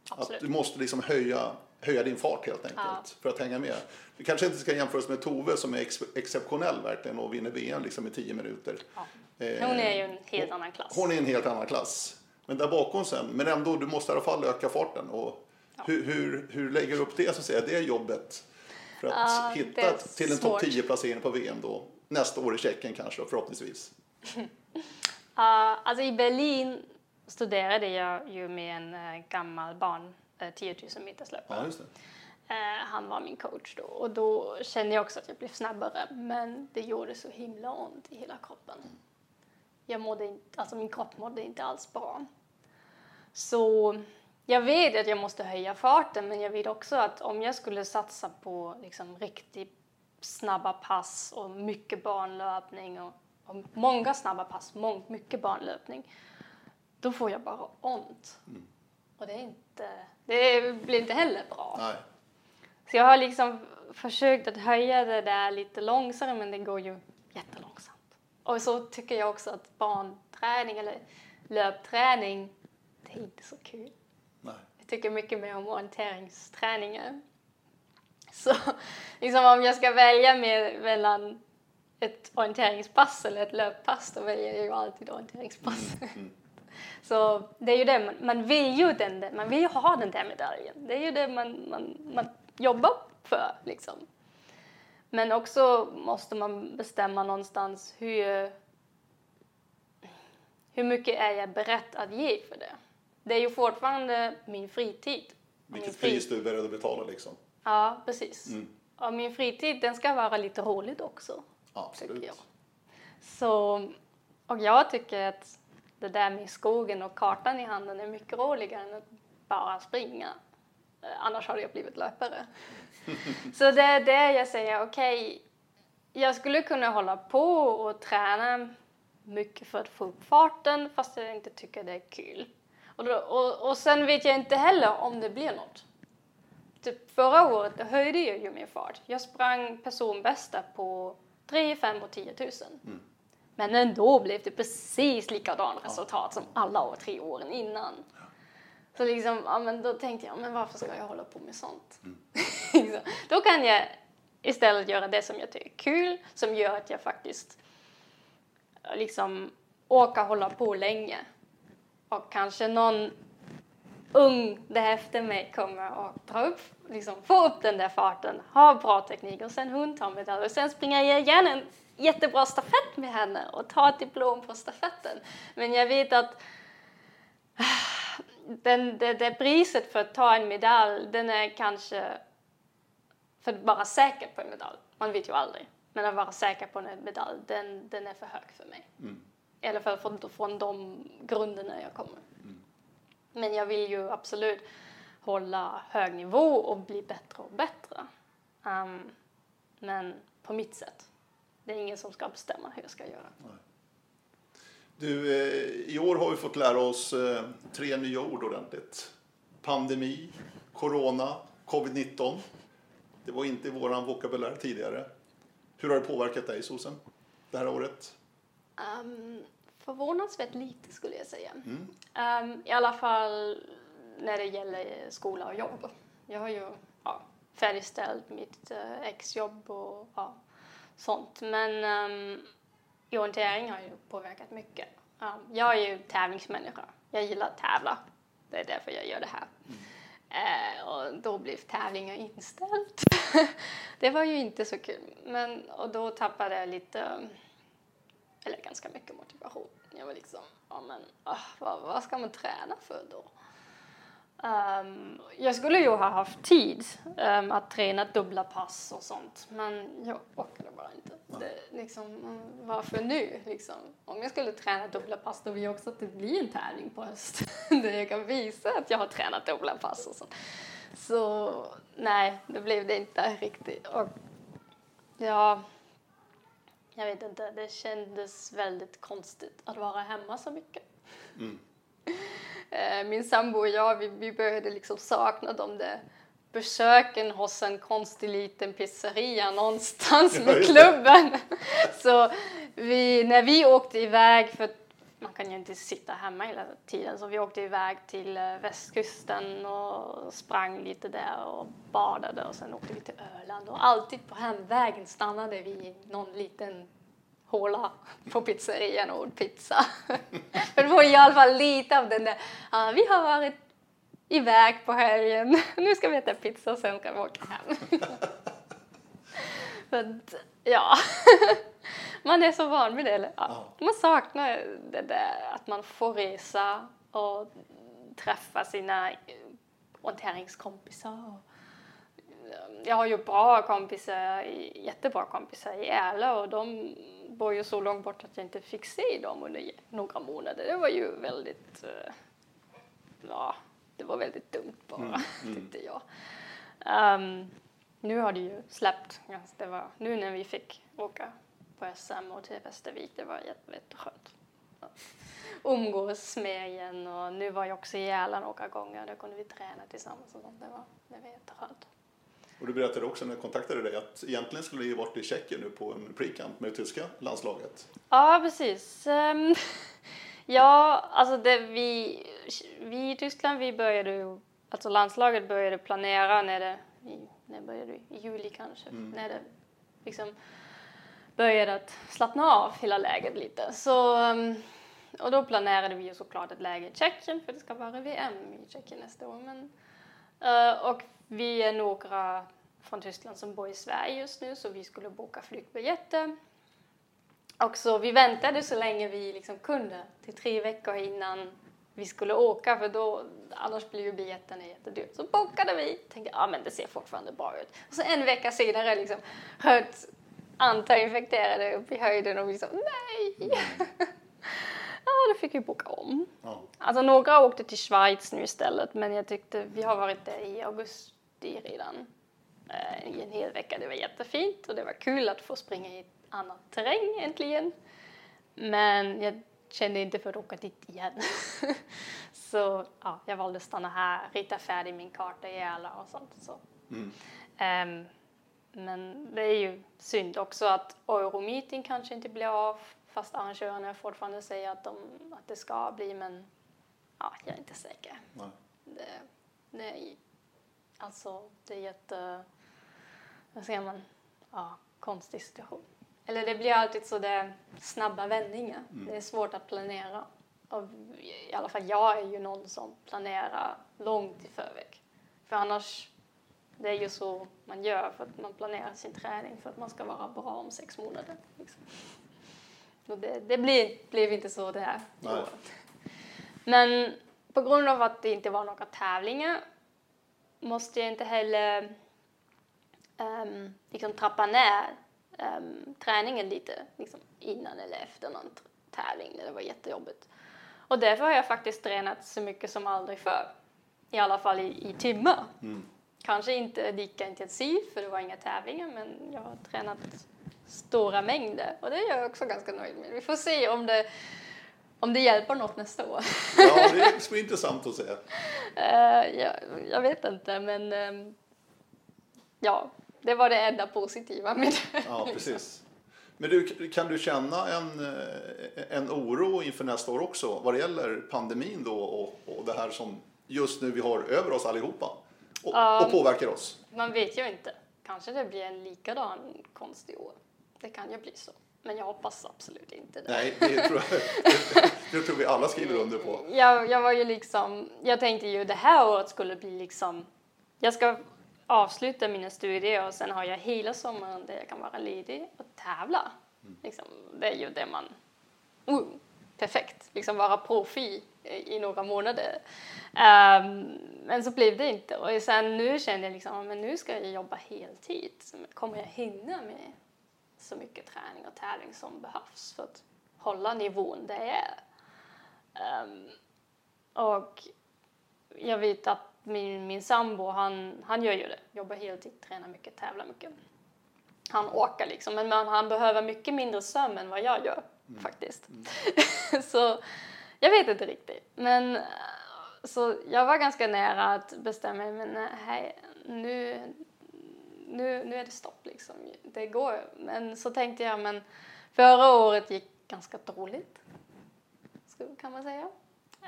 Att absolut. du måste liksom höja, höja din fart helt enkelt Ja. för att hänga med. Du kanske inte ska jämföras med Tove som är ex, exceptionell verkligen och vinner VM liksom i 10 minuter. Ja. Eh, Hon är ju en helt annan klass. Hon är en helt annan klass. Men där bakom sen, men ändå, du måste i alla fall öka farten. Och hur, hur, hur lägger du upp det, så att säga, det jobbet? För att Ja, hitta till en topp svårt. 10-placering på VM då, nästa år i Tjeckien kanske, förhoppningsvis. Uh, alltså i Berlin studerade jag ju med en eh, gammal barn, 10 000 meters löpare. Ja, just det. Eh, han var min coach då och då kände jag också att jag blev snabbare men det gjorde så himla ont i hela kroppen. Jag mådde inte, alltså min kropp mådde inte alls bra. Så jag vet att jag måste höja farten men jag vet också att om jag skulle satsa på liksom riktigt snabba pass och mycket banlöpning och, och många snabba pass, mång, mycket banlöpning då får jag bara ont. Och det är inte, det blir inte heller bra. Nej. Så jag har liksom försökt att höja det där lite långsammare men det går ju jättelångsamt. Och så tycker jag också att barnträning eller löpträning, det är inte så kul. Nej. Jag tycker mycket mer om orienteringsträningar. Så liksom om jag ska välja med, mellan ett orienteringspass eller ett löppass då väljer jag ju alltid orienteringspass. Så det är ju det, man, man vill ju den, där- man vill ju ha den där medaljen. Det är ju det man, man, man jobbar för liksom. Men också måste man bestämma någonstans hur, hur mycket är jag beredd att ge för det. Det är ju fortfarande min fritid. Min Vilket fri- pris du är beredd att betala liksom. Ja, precis. Och min fritid den ska vara lite roligt också, Absolut. tycker jag. Så, och jag tycker att det där med skogen och kartan i handen är mycket roligare än att bara springa. Eh, Annars hade jag blivit löpare. Så det är det jag säger, okej, jag skulle kunna hålla på och träna mycket för att få upp farten fast jag inte tycker det är kul. Och, då, och, och sen vet jag inte heller om det blir något. Typ förra året då höjde jag ju min fart. Jag sprang personbästa på 3, 5 och 10 000. Men ändå blev det precis likadant resultat som alla år, tre åren innan. Så liksom, ja, men då tänkte jag, men varför ska jag hålla på med sånt? Liksom. då kan jag istället göra det som jag tycker är kul, som gör att jag faktiskt eh, liksom orkar hålla på länge. Och kanske någon ung där efter mig kommer att dra upp, liksom, få upp den där farten, ha bra teknik och sen hon tar medalj och sen springer jag gärna en jättebra stafett med henne och tar ett diplom på stafetten. Men jag vet att den, det, det priset för att ta en medalj, den är kanske för att vara säker på en medalj. Man vet ju aldrig. Men att vara säker på en medalj, den, den är för hög för mig. Mm. I alla fall från, från de grunderna jag kommer. Men jag vill ju absolut hålla hög nivå och bli bättre och bättre. Um, men på mitt sätt. Det är ingen som ska bestämma hur jag ska göra. Du, eh, I år har vi fått lära oss eh, tre nya ord ordentligt. Pandemi, corona, covid-19. Det var inte i vår vokabulär tidigare. Hur har det påverkat dig, Sosen, det här året? Um, förvånansvärt lite skulle jag säga. Um, I alla fall när det gäller skola och jobb. Jag har ju ja, färdigställt mitt uh, exjobb och ja, sånt. Men um, orientering har ju påverkat mycket. Um, jag är ju tävlingsmänniska. Jag gillar att tävla. Det är därför jag gör det här. Eh, och då blev tävlingen inställd. det var ju inte så kul. Men, och då tappade jag lite, eller ganska mycket motivation. Jag var liksom, ja men oh, vad, vad ska man träna för då? Um, jag skulle ju ha haft tid um, att träna dubbla pass och sånt, men jag orkade bara inte. Det, liksom, varför nu? Liksom? Om jag skulle träna dubbla pass då vill jag också att det blir en tävling på höst där jag kan visa att jag har tränat dubbla pass och sånt. Så nej, det blev det inte riktigt. Och, ja, jag vet inte, det kändes väldigt konstigt att vara hemma så mycket. Mm. Eh, min sambo och jag, vi, vi började liksom sakna de där besöken hos en konstig liten pizzeria någonstans med klubben. Så vi, när vi åkte iväg, för man kan ju inte sitta hemma hela tiden, så vi åkte iväg till eh, västkusten och sprang lite där och badade och sen åkte vi till Öland och alltid på hemvägen stannade vi i någon liten håla på pizzerian och åt pizza. Det var i alla fall lite av den där, ah, vi har varit iväg på helgen, nu ska vi äta pizza och sen ska vi åka hem. Att, ja, man är så van vid det. Eller, ja. Man saknar det där att man får resa och träffa sina orienteringskompisar. Jag har ju bra kompisar, jättebra kompisar i Ärla och de bor ju så långt bort att jag inte fick se dem under några månader. Det var ju väldigt, eh, ja, det var väldigt dumt bara, mm, mm. tyckte jag. Um, nu har det ju släppt. Det var, nu när vi fick åka på SM och till Västervik, det var jätteskönt. Umgås med igen och nu var jag också i Järland några gånger, då kunde vi träna tillsammans och sånt. Det var, det var jätteskönt. Och du berättade också när jag kontaktade dig att egentligen skulle ni varit i Tjeckien nu på en pre-camp med det tyska landslaget. Ja, precis. Um, ja, alltså det vi, vi i Tyskland, vi började ju, alltså landslaget började planera när det, när började det? I juli kanske, mm. när det liksom började att slappna av hela läget lite. Så, um, och då planerade vi ju såklart ett läge i Tjeckien, för det ska vara VM i Tjeckien nästa år. Men, uh, och vi är några från Tyskland som bor i Sverige just nu så vi skulle boka flygbiljetter. Och så vi väntade så länge vi liksom kunde, till tre veckor innan vi skulle åka för då, annars blir ju biljetterna jättedyrt. Så bokade vi, tänkte ja men det ser fortfarande bra ut. Och så en vecka senare liksom hört antal infekterade upp i höjden och vi så nej! ja, då fick vi boka om. Ja. Alltså några åkte till Schweiz nu istället men jag tyckte vi har varit där i augusti redan eh, i en hel vecka. Det var jättefint och det var kul att få springa i ett annat terräng äntligen. Men jag kände inte för att åka dit igen. så ja, jag valde att stanna här, rita färdig min karta i alla och sånt. Så. Mm. Um, men det är ju synd också att Euromeeting kanske inte blir av fast arrangörerna fortfarande säger att, de, att det ska bli men ja, jag är inte säker. Nej. Det, det Alltså, det är jätte... Vad säger man? Ja, konstig situation. Eller det blir alltid så där snabba vändningar. Mm. Det är svårt att planera. Och I alla fall jag är ju någon som planerar långt i förväg. För annars, det är ju så man gör för att man planerar sin träning för att man ska vara bra om sex månader. Liksom. Och det, det blev, blev inte så det här året. Men på grund av att det inte var några tävlingar måste jag inte heller um, liksom trappa ner ehm, träningen lite liksom, innan eller efter någon tävling när det var jättejobbigt. Och därför har jag faktiskt tränat så mycket som aldrig förr. I alla fall i, i timmar. Kanske inte lika intensivt för det var inga tävlingar men jag har tränat stora mängder och det är jag också ganska nöjd med. Vi får se om det, om det hjälper något nästa år. Ja, det ska bli intressant att se. Eh, jag, jag vet inte men ehm, ja, det var det enda positiva med det. Ja, precis. Men du, kan du känna en, eh, en oro inför nästa år också vad det gäller pandemin då och, och det här som just nu vi har över oss allihopa och, och påverkar oss? Man vet ju inte. Kanske det blir en likadan konstig år. Det kan ju bli så. Men jag hoppas absolut inte det. Nej, det tror, jag, det, tror vi alla skriver under på. Jag, jag var ju liksom, jag tänkte ju det här året skulle bli liksom, jag ska avsluta mina studier och sen har jag hela sommaren där jag kan vara ledig och tävla. Liksom, det är ju det man, uh, perfekt, liksom vara profi i, några månader. Ehm, men så blev det inte och sen nu känner jag liksom, men nu ska jag jobba heltid. Kommer jag hinna med så mycket träning och tävling som behövs för att hålla nivån där jag är? Ehm, och jag vet att min, min sambo, han, han gör ju det. Jobbar heltid, tränar mycket, tävlar mycket. Han åker liksom, men han behöver mycket mindre sömn än vad jag gör faktiskt. så jag vet inte riktigt. Men eh, så jag var ganska nära att bestämma mig, men nej, nu, nu, nu är det stopp liksom. Det går. Men så tänkte jag, men förra året gick ganska dåligt kan man säga.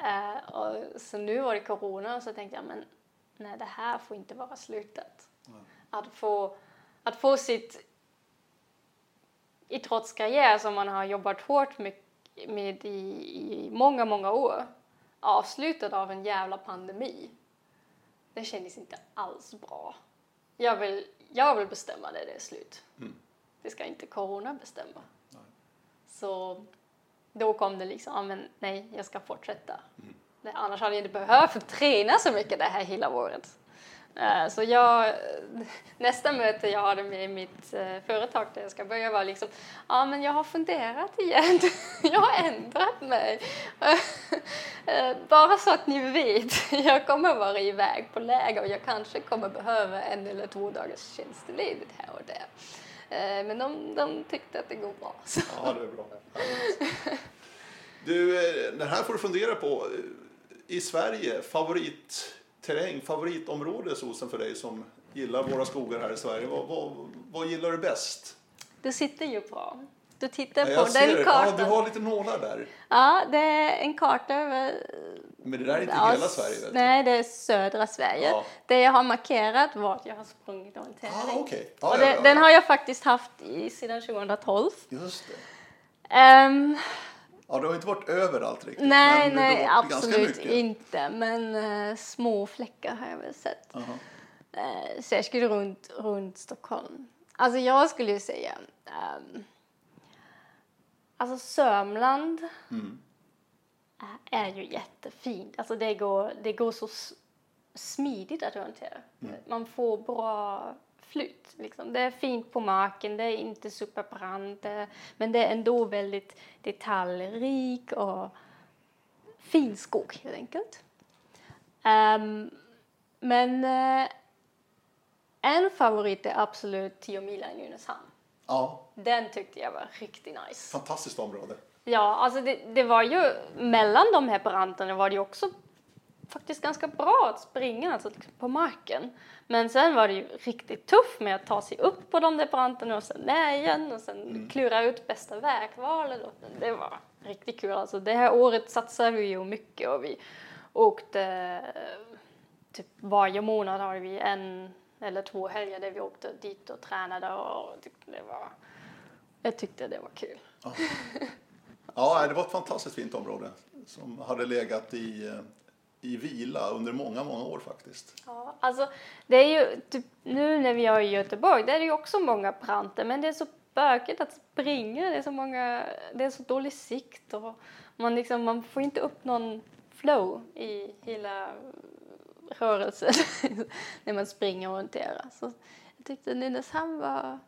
Eh, och så nu var det corona och så tänkte jag men nej det här får inte vara slutet. Att, få, att få sitt idrottskarriär som man har jobbat hårt med, med i, i många, många år avslutad av en jävla pandemi. Det kändes inte alls bra. Jag vill, jag vill bestämma när det är slut. Det ska inte corona bestämma. Så då kom det liksom, ah, men nej, jag ska fortsätta. Det, annars hade jag inte behövt träna så mycket det här hela året. Eh, så jag, nästa möte jag hade med mitt eh, företag där jag ska börja var liksom, ja men jag har funderat igen. jag har ändrat mig. Eh, bara så att ni vet, jag kommer vara iväg på läger och jag kanske kommer behöva en eller två dagars tjänstledigt här och där. Men de, de tyckte att det går bra. Så. Ja, det är bra. Du, den här får du fundera på. I Sverige, favorit favoritterräng, favoritområde Sosen för dig som gillar våra skogar här i Sverige. Vad, vad, vad gillar du bäst? Du sitter ju bra. Du tittar Ja, på den det. kartan. Ja, du har lite nålar där. Ja, det är en karta över... Men det där är inte ja, hela Sverige. Nej, det är södra Sverige. Ja. Det jag har markerat vart jag har sprungit. Ah, okej. Ja, och ja, det, ja. Den har jag faktiskt haft i, sedan 2012. Just det. Ehm, Ja, du har inte varit överallt riktigt. nej, men nej, absolut inte. Men eh, små fläckar har jag väl sett. Jaha. Uh, särskilt runt, runt Stockholm. Alltså jag skulle ju säga... ehm, alltså Sörmland eh, är ju jättefint. Alltså det går, det går så smidigt att orientera. Man får bra flyt. Liksom. Det är fint på marken, det är inte superbrant. Men det är ändå väldigt detaljrik och fin skog helt enkelt. Ehm, men eh, en favorit är absolut 10 milen i Nynäshamn. Ja, Den tyckte jag var riktigt nice. fantastiskt område. Ja, alltså det, det var ju mellan de här branterna var det ju också faktiskt ganska bra att springa alltså liksom på marken. Men sen var det ju riktigt tufft med att ta sig upp på de där branterna och sen ner igen och sen klura ut bästa vägvalet. Det var riktigt kul. Alltså det här året satsade vi ju mycket och vi åkte typ varje månad har vi en eller två helger där vi åkte dit och tränade och tyckte det var, jag tyckte det var kul. Ja, det var ett fantastiskt fint område som hade legat i, eh, i vila under många, många år faktiskt. Ja, alltså det är ju typ, nu när vi är i Göteborg, där är det ju också många branter, men det är så bökigt att springa, det är så många, det är så dålig sikt och man liksom, man får inte upp någon flow i hela rörelsen när man springer och orienterar. Så jag tyckte Nynäshamn var,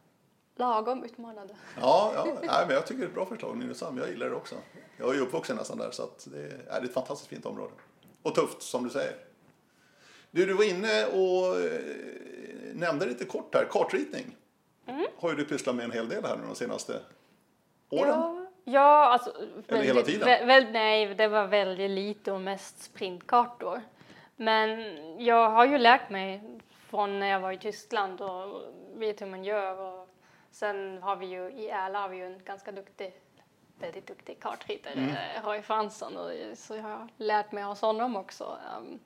lagom utmanande. Ja, ja nej, men jag tycker det är ett bra förslag, Nynäshamn. Jag gillar det också. Jag är ju uppvuxen nästan där, så att det är ett fantastiskt fint område. Och tufft, som du säger. Du, du var inne och eh, nämnde lite kort här, kartritning. Mm. Har ju du pysslat med en hel del här nu de senaste åren. Ja, ja alltså... Eller hela tiden? Vä, väl, nej, det var väldigt lite och mest sprintkartor. Men jag har ju lärt mig från när jag var i Tyskland och vet hur man gör. Och sen har vi ju i Ärla har vi ju en ganska duktig, väldigt duktig kartritare, Mm. Roy Fransson. Och, så jag har lärt mig hos honom också. Um,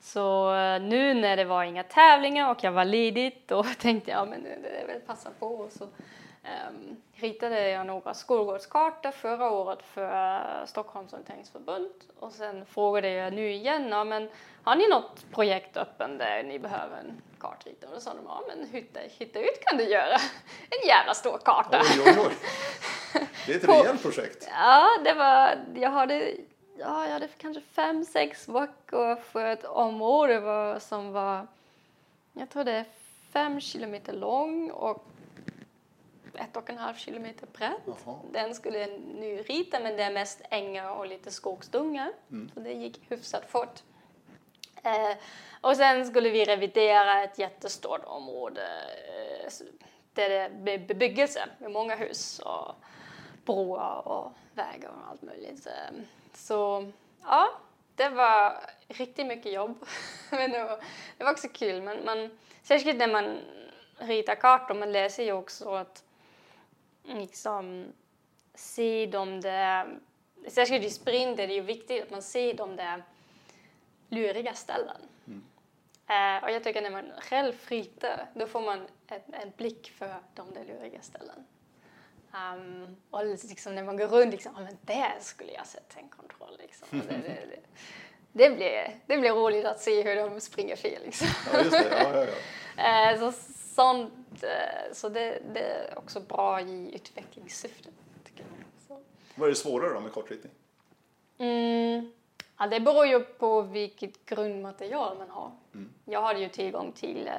så eh, nu när det var inga tävlingar och jag var ledigt då tänkte jag men det är väl passa på. Och så um, ritade jag några skolgårdskartor förra året för uh, Stockholms orienteringsförbund och sen frågade jag nu igen, ja, men har ni något projekt öppen där ni behöver en kartritare? Och då sa de, ja men hitta, hitta ut kan du göra. En jävla stor karta. Oj, oj, oj. Det är ett rejält projekt. Ja, det var, jag hade, ja, jag hade kanske fem, sex veckor för ett område var, som var, jag tror det är fem kilometer lång och ett och en halv kilometer brett. Jaha. Den skulle jag nu rita men det är mest ängar och lite skogsdungar. Så det gick hyfsat fort. Eh, och sen skulle vi revidera ett jättestort område eh, där det blev bebyggelse med många hus och broar och vägar och allt möjligt. Så ja, det var riktigt mycket jobb. men det var, det var också kul. Men man, särskilt när man ritar kartor, man läser ju också att liksom se de där, särskilt i sprint är det ju viktigt att man ser de där luriga ställen. Eh, och jag tycker när man själv ritar, då får man en, en blick för de där luriga ställen. Um, och liksom när man går runt, liksom, ah, men där skulle jag sätta en kontroll. Liksom. Det, det, det, det, blir, det blir roligt att se hur de springer fel. Liksom. Ja, just det. Ja, ja, ja. Eh, så sånt, eh, så det, det är också bra i utvecklingssyfte. Tycker jag. Så. Vad är det svårare då med kartritning? Mm, ja, det beror ju på vilket grundmaterial man har. Jag hade ju tillgång till eh,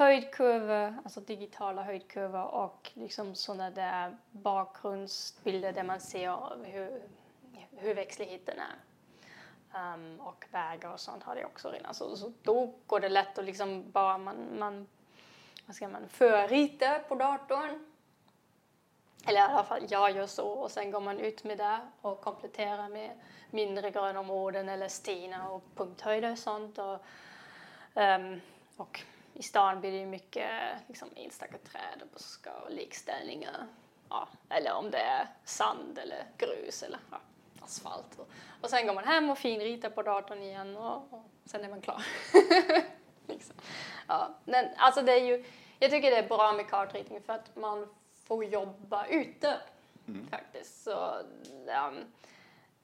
höjdkurvor, alltså digitala höjdkurvor och liksom sådana där bakgrundsbilder där man ser hur, hur växtligheten är. Um, och vägar och sånt har jag också redan. Så, så då går det lätt att liksom bara man, man vad ska man, förrita på datorn. Eller i alla fall jag gör så och sen går man ut med det och kompletterar med mindre grönområden eller stenar och punkthöjder och sånt. Och, um, och i stan blir det ju mycket liksom, enstaka träd och buskar och likställningar. Ja, eller om det är sand eller grus eller ja, asfalt. Och, sen går man hem och finritar på datorn igen och, och sen är man klar. liksom. ja, men alltså det är ju, jag tycker det är bra med kartritning för att man får jobba ute faktiskt. Så, ehm,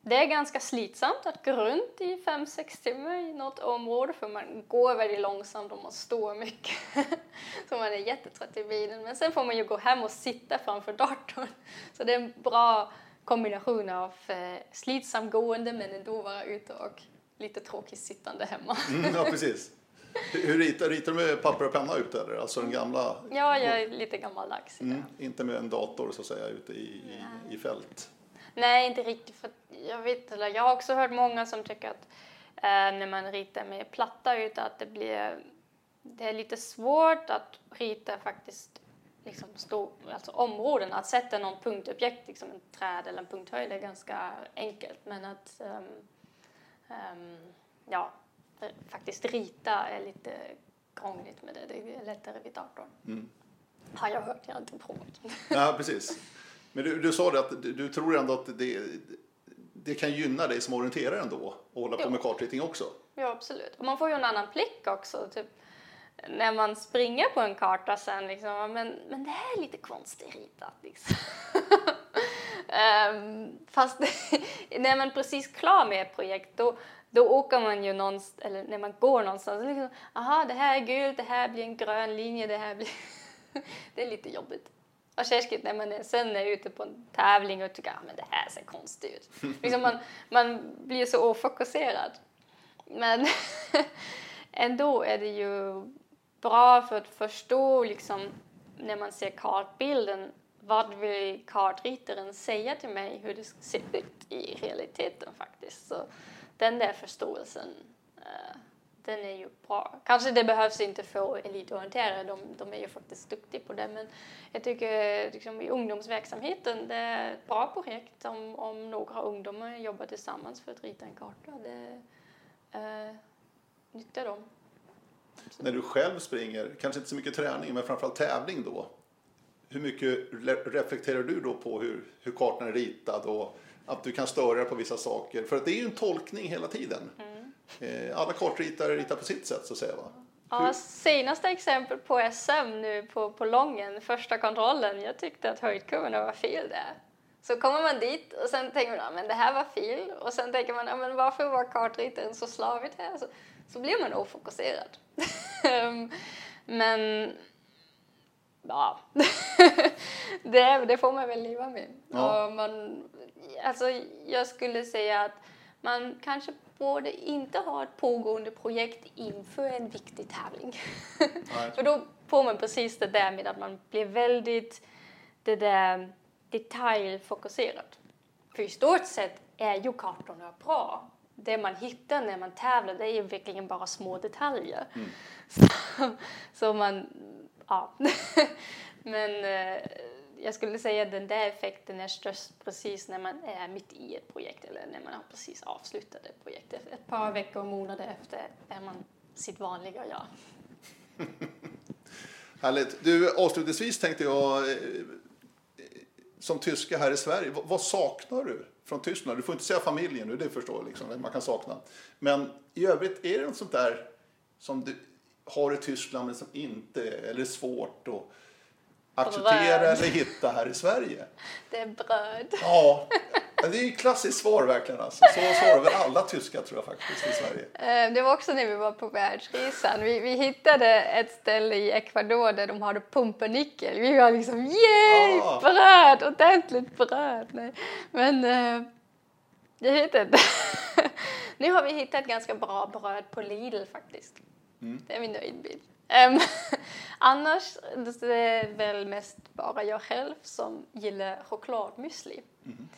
det är ganska slitsamt att gå runt i 5-6 timmar i något område för man går väldigt långsamt och man står mycket. så man är jättetrött i bilen. Men sen får man ju gå hem och sitta framför datorn. Så det är en bra kombination av eh, slitsamt gående men ändå vara ute och lite tråkigt sittande hemma. Mm, ja, precis. Hur hur ritar, ritar du med papper och penna ute eller? Alltså den gamla? Ja, jag är lite gammaldags. Mm, inte med en dator så att säga ute i, i, i fält. Nej, inte riktigt. För jag, vet, eller jag har också hört många som tycker att eh, när man ritar med platta yta att det blir det är lite svårt att rita faktiskt liksom stor, alltså områden. Att sätta någon punktobjekt, liksom en träd eller en punkthöjd, är ganska enkelt. Men att ehm, ehm, ja, faktiskt rita är lite krångligt med det. Det är lättare vid datorn. Mm. Har jag hört, jag har inte provat. Ja, precis. Men du, du sa det att du, tror ändå att det, det kan gynna dig som orienterare ändå att hålla på Ja. med kartritning också. Ja, absolut. Och man får ju en annan blick också. Typ, när man springer på en karta sen, liksom, men, men det här är lite konstigt ritat. Liksom. Ehm, fast när man är precis klar med ett projekt, då, då åker man ju någonstans, eller när man går någonstans, liksom, aha, det här är gult, det här blir en grön linje, det här blir... det är lite jobbigt. Och särskilt när man är, sen är ute på en tävling och tycker att ah, men det här ser konstigt ut. liksom man, man blir så ofokuserad. Men ändå är det ju bra för att förstå liksom när man ser kartbilden, vad vill kartritaren säga till mig hur det ser ut i realiteten faktiskt. Så den där förståelsen, uh, den är ju bra. Kanske det behövs inte för elitorienterare, de, de är ju faktiskt duktiga på det, men jag tycker liksom, i ungdomsverksamheten, det är ett bra projekt om, om några ungdomar jobbar tillsammans för att rita en karta. Det, uh, nyttjar dem. När du själv springer, kanske inte så mycket träning, men framförallt tävling då. Hur mycket reflekterar du då på hur, hur kartan är ritad och att du kan störa på vissa saker? För att det är ju en tolkning hela tiden. Mm. Eh, alla kartritare ritar på sitt sätt så att säga. Va? Ja, senaste exempel på SM nu på, på Lången, första kontrollen, jag tyckte att höjdkurvorna var fel där. Så kommer man dit och sen tänker man att det här var fel och sen tänker man men varför var kartritaren så slavigt här? Så, så blir man ofokuserad. Men ja, det, det, får man väl leva med. Ja. Och man, alltså, jag skulle säga att man kanske borde inte ha ett pågående projekt inför en viktig tävling. För då får man precis det där med att man blir väldigt det där detaljfokuserad. För i stort sett är ju kartorna bra det man hittar när man tävlar det är ju verkligen bara små detaljer. Mm. Så, så, man, ja. Men eh, jag skulle säga att den där effekten är störst precis när man är mitt i ett projekt eller när man har precis avslutat ett projekt. Ett par veckor och månader efter är man sitt vanliga jag. Härligt. Du, avslutningsvis tänkte jag, eh, som tyska här i Sverige, vad saknar du från Tyskland. Du får inte säga familjen nu, det förstår jag liksom, man kan sakna. Men i övrigt, är det något sånt där som du har i Tyskland men som inte eller är svårt Och, acceptera bröd. eller hitta här i Sverige? Det är bröd. Ja, det är ju klassiskt svar verkligen. Alltså. Så svarar väl alla tyskar tror jag faktiskt i Sverige. Eh, det var också när vi var på världsresan. Vi, vi hittade ett ställe i Ecuador där de hade pumpernickel. Vi var liksom yay, ah. bröd, ordentligt bröd. Nej. Men uh, jag vet inte. nu har vi hittat ganska bra bröd på Lidl faktiskt. Mm. Det är vi nöjd med. Um, annars det är väl mest bara jag själv som gillar chokladmüsli. Mm.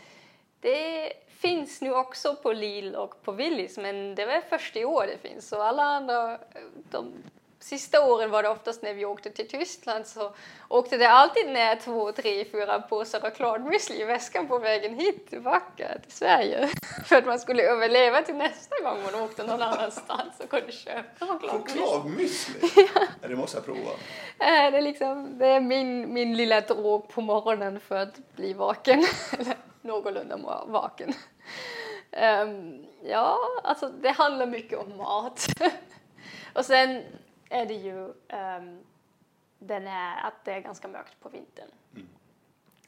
Det finns nu också på Lidl och på Willys men det var först i år det finns. Så alla andra, de sista åren var det oftast när vi åkte till Tyskland så åkte det alltid ner två, tre, fyra påsar chokladmüsli i väskan på vägen hit tillbaka till Sverige. För att man skulle överleva till nästa gång man åkte någon annanstans och kunde köpa chokladmüsli. Chokladmüsli? ja. Det måste jag prova. Eh, det är, liksom, det är min, min lilla drog på morgonen för att bli vaken någorlunda vaken. Um, ja, alltså det handlar mycket om mat. och sen är det ju um, den här att det är ganska mörkt på vintern. Mm.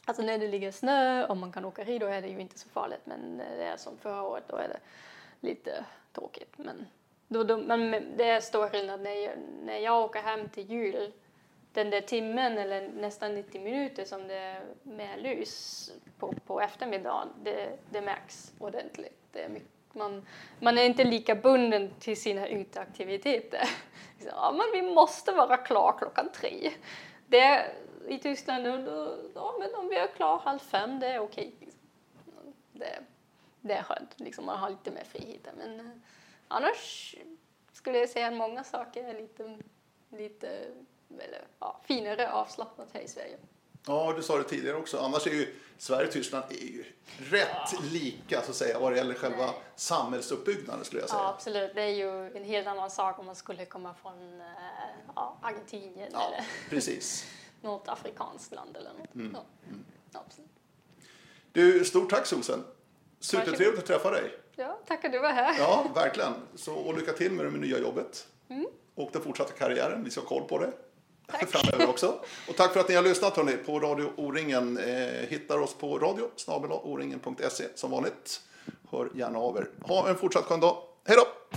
Alltså när det ligger snö och man kan åka då är det ju inte så farligt men det är som förra året då är det lite tråkigt. Men, då, då, men det är stor skillnad när jag, när jag åker hem till jul den där timmen eller nästan 90 minuter som det är med lys på, på eftermiddagen, det, det märks ordentligt. Det är mycket, man, man är inte lika bunden till sina uteaktiviteter. Liksom, ja, men vi måste vara klara klockan tre. Det, I Tyskland, då, ja, men om vi är klara halv fem, det är okej. Det, det är skönt, liksom, man har lite mer frihet. Men eh, annars skulle jag säga att många saker är lite, lite eller, ja, finare avslappnat här i Sverige. Ja, du sa det tidigare också. Annars är ju Sverige och Tyskland är ju rätt ja. lika så att säga vad det gäller själva Nej. samhällsuppbyggnaden skulle jag säga. Ja, absolut. Det är ju en helt annan sak om man skulle komma från äh, ja, Argentinien ja, eller precis. något afrikanskt land eller något. Mm. Mm. Absolut. Du, stort tack Susan. Supertrevligt att träffa dig. Ja, tack att du var här. Ja, verkligen. Så, och lycka till med det nya jobbet. Mm. Och den fortsatta karriären. Vi ska ha koll på det. Tack. framöver också. Och tack för att ni har lyssnat hörni, på Radio O-ringen. Eh, hittar oss på radio som vanligt. Hör gärna av er. Ha en fortsatt skön dag. Hej då!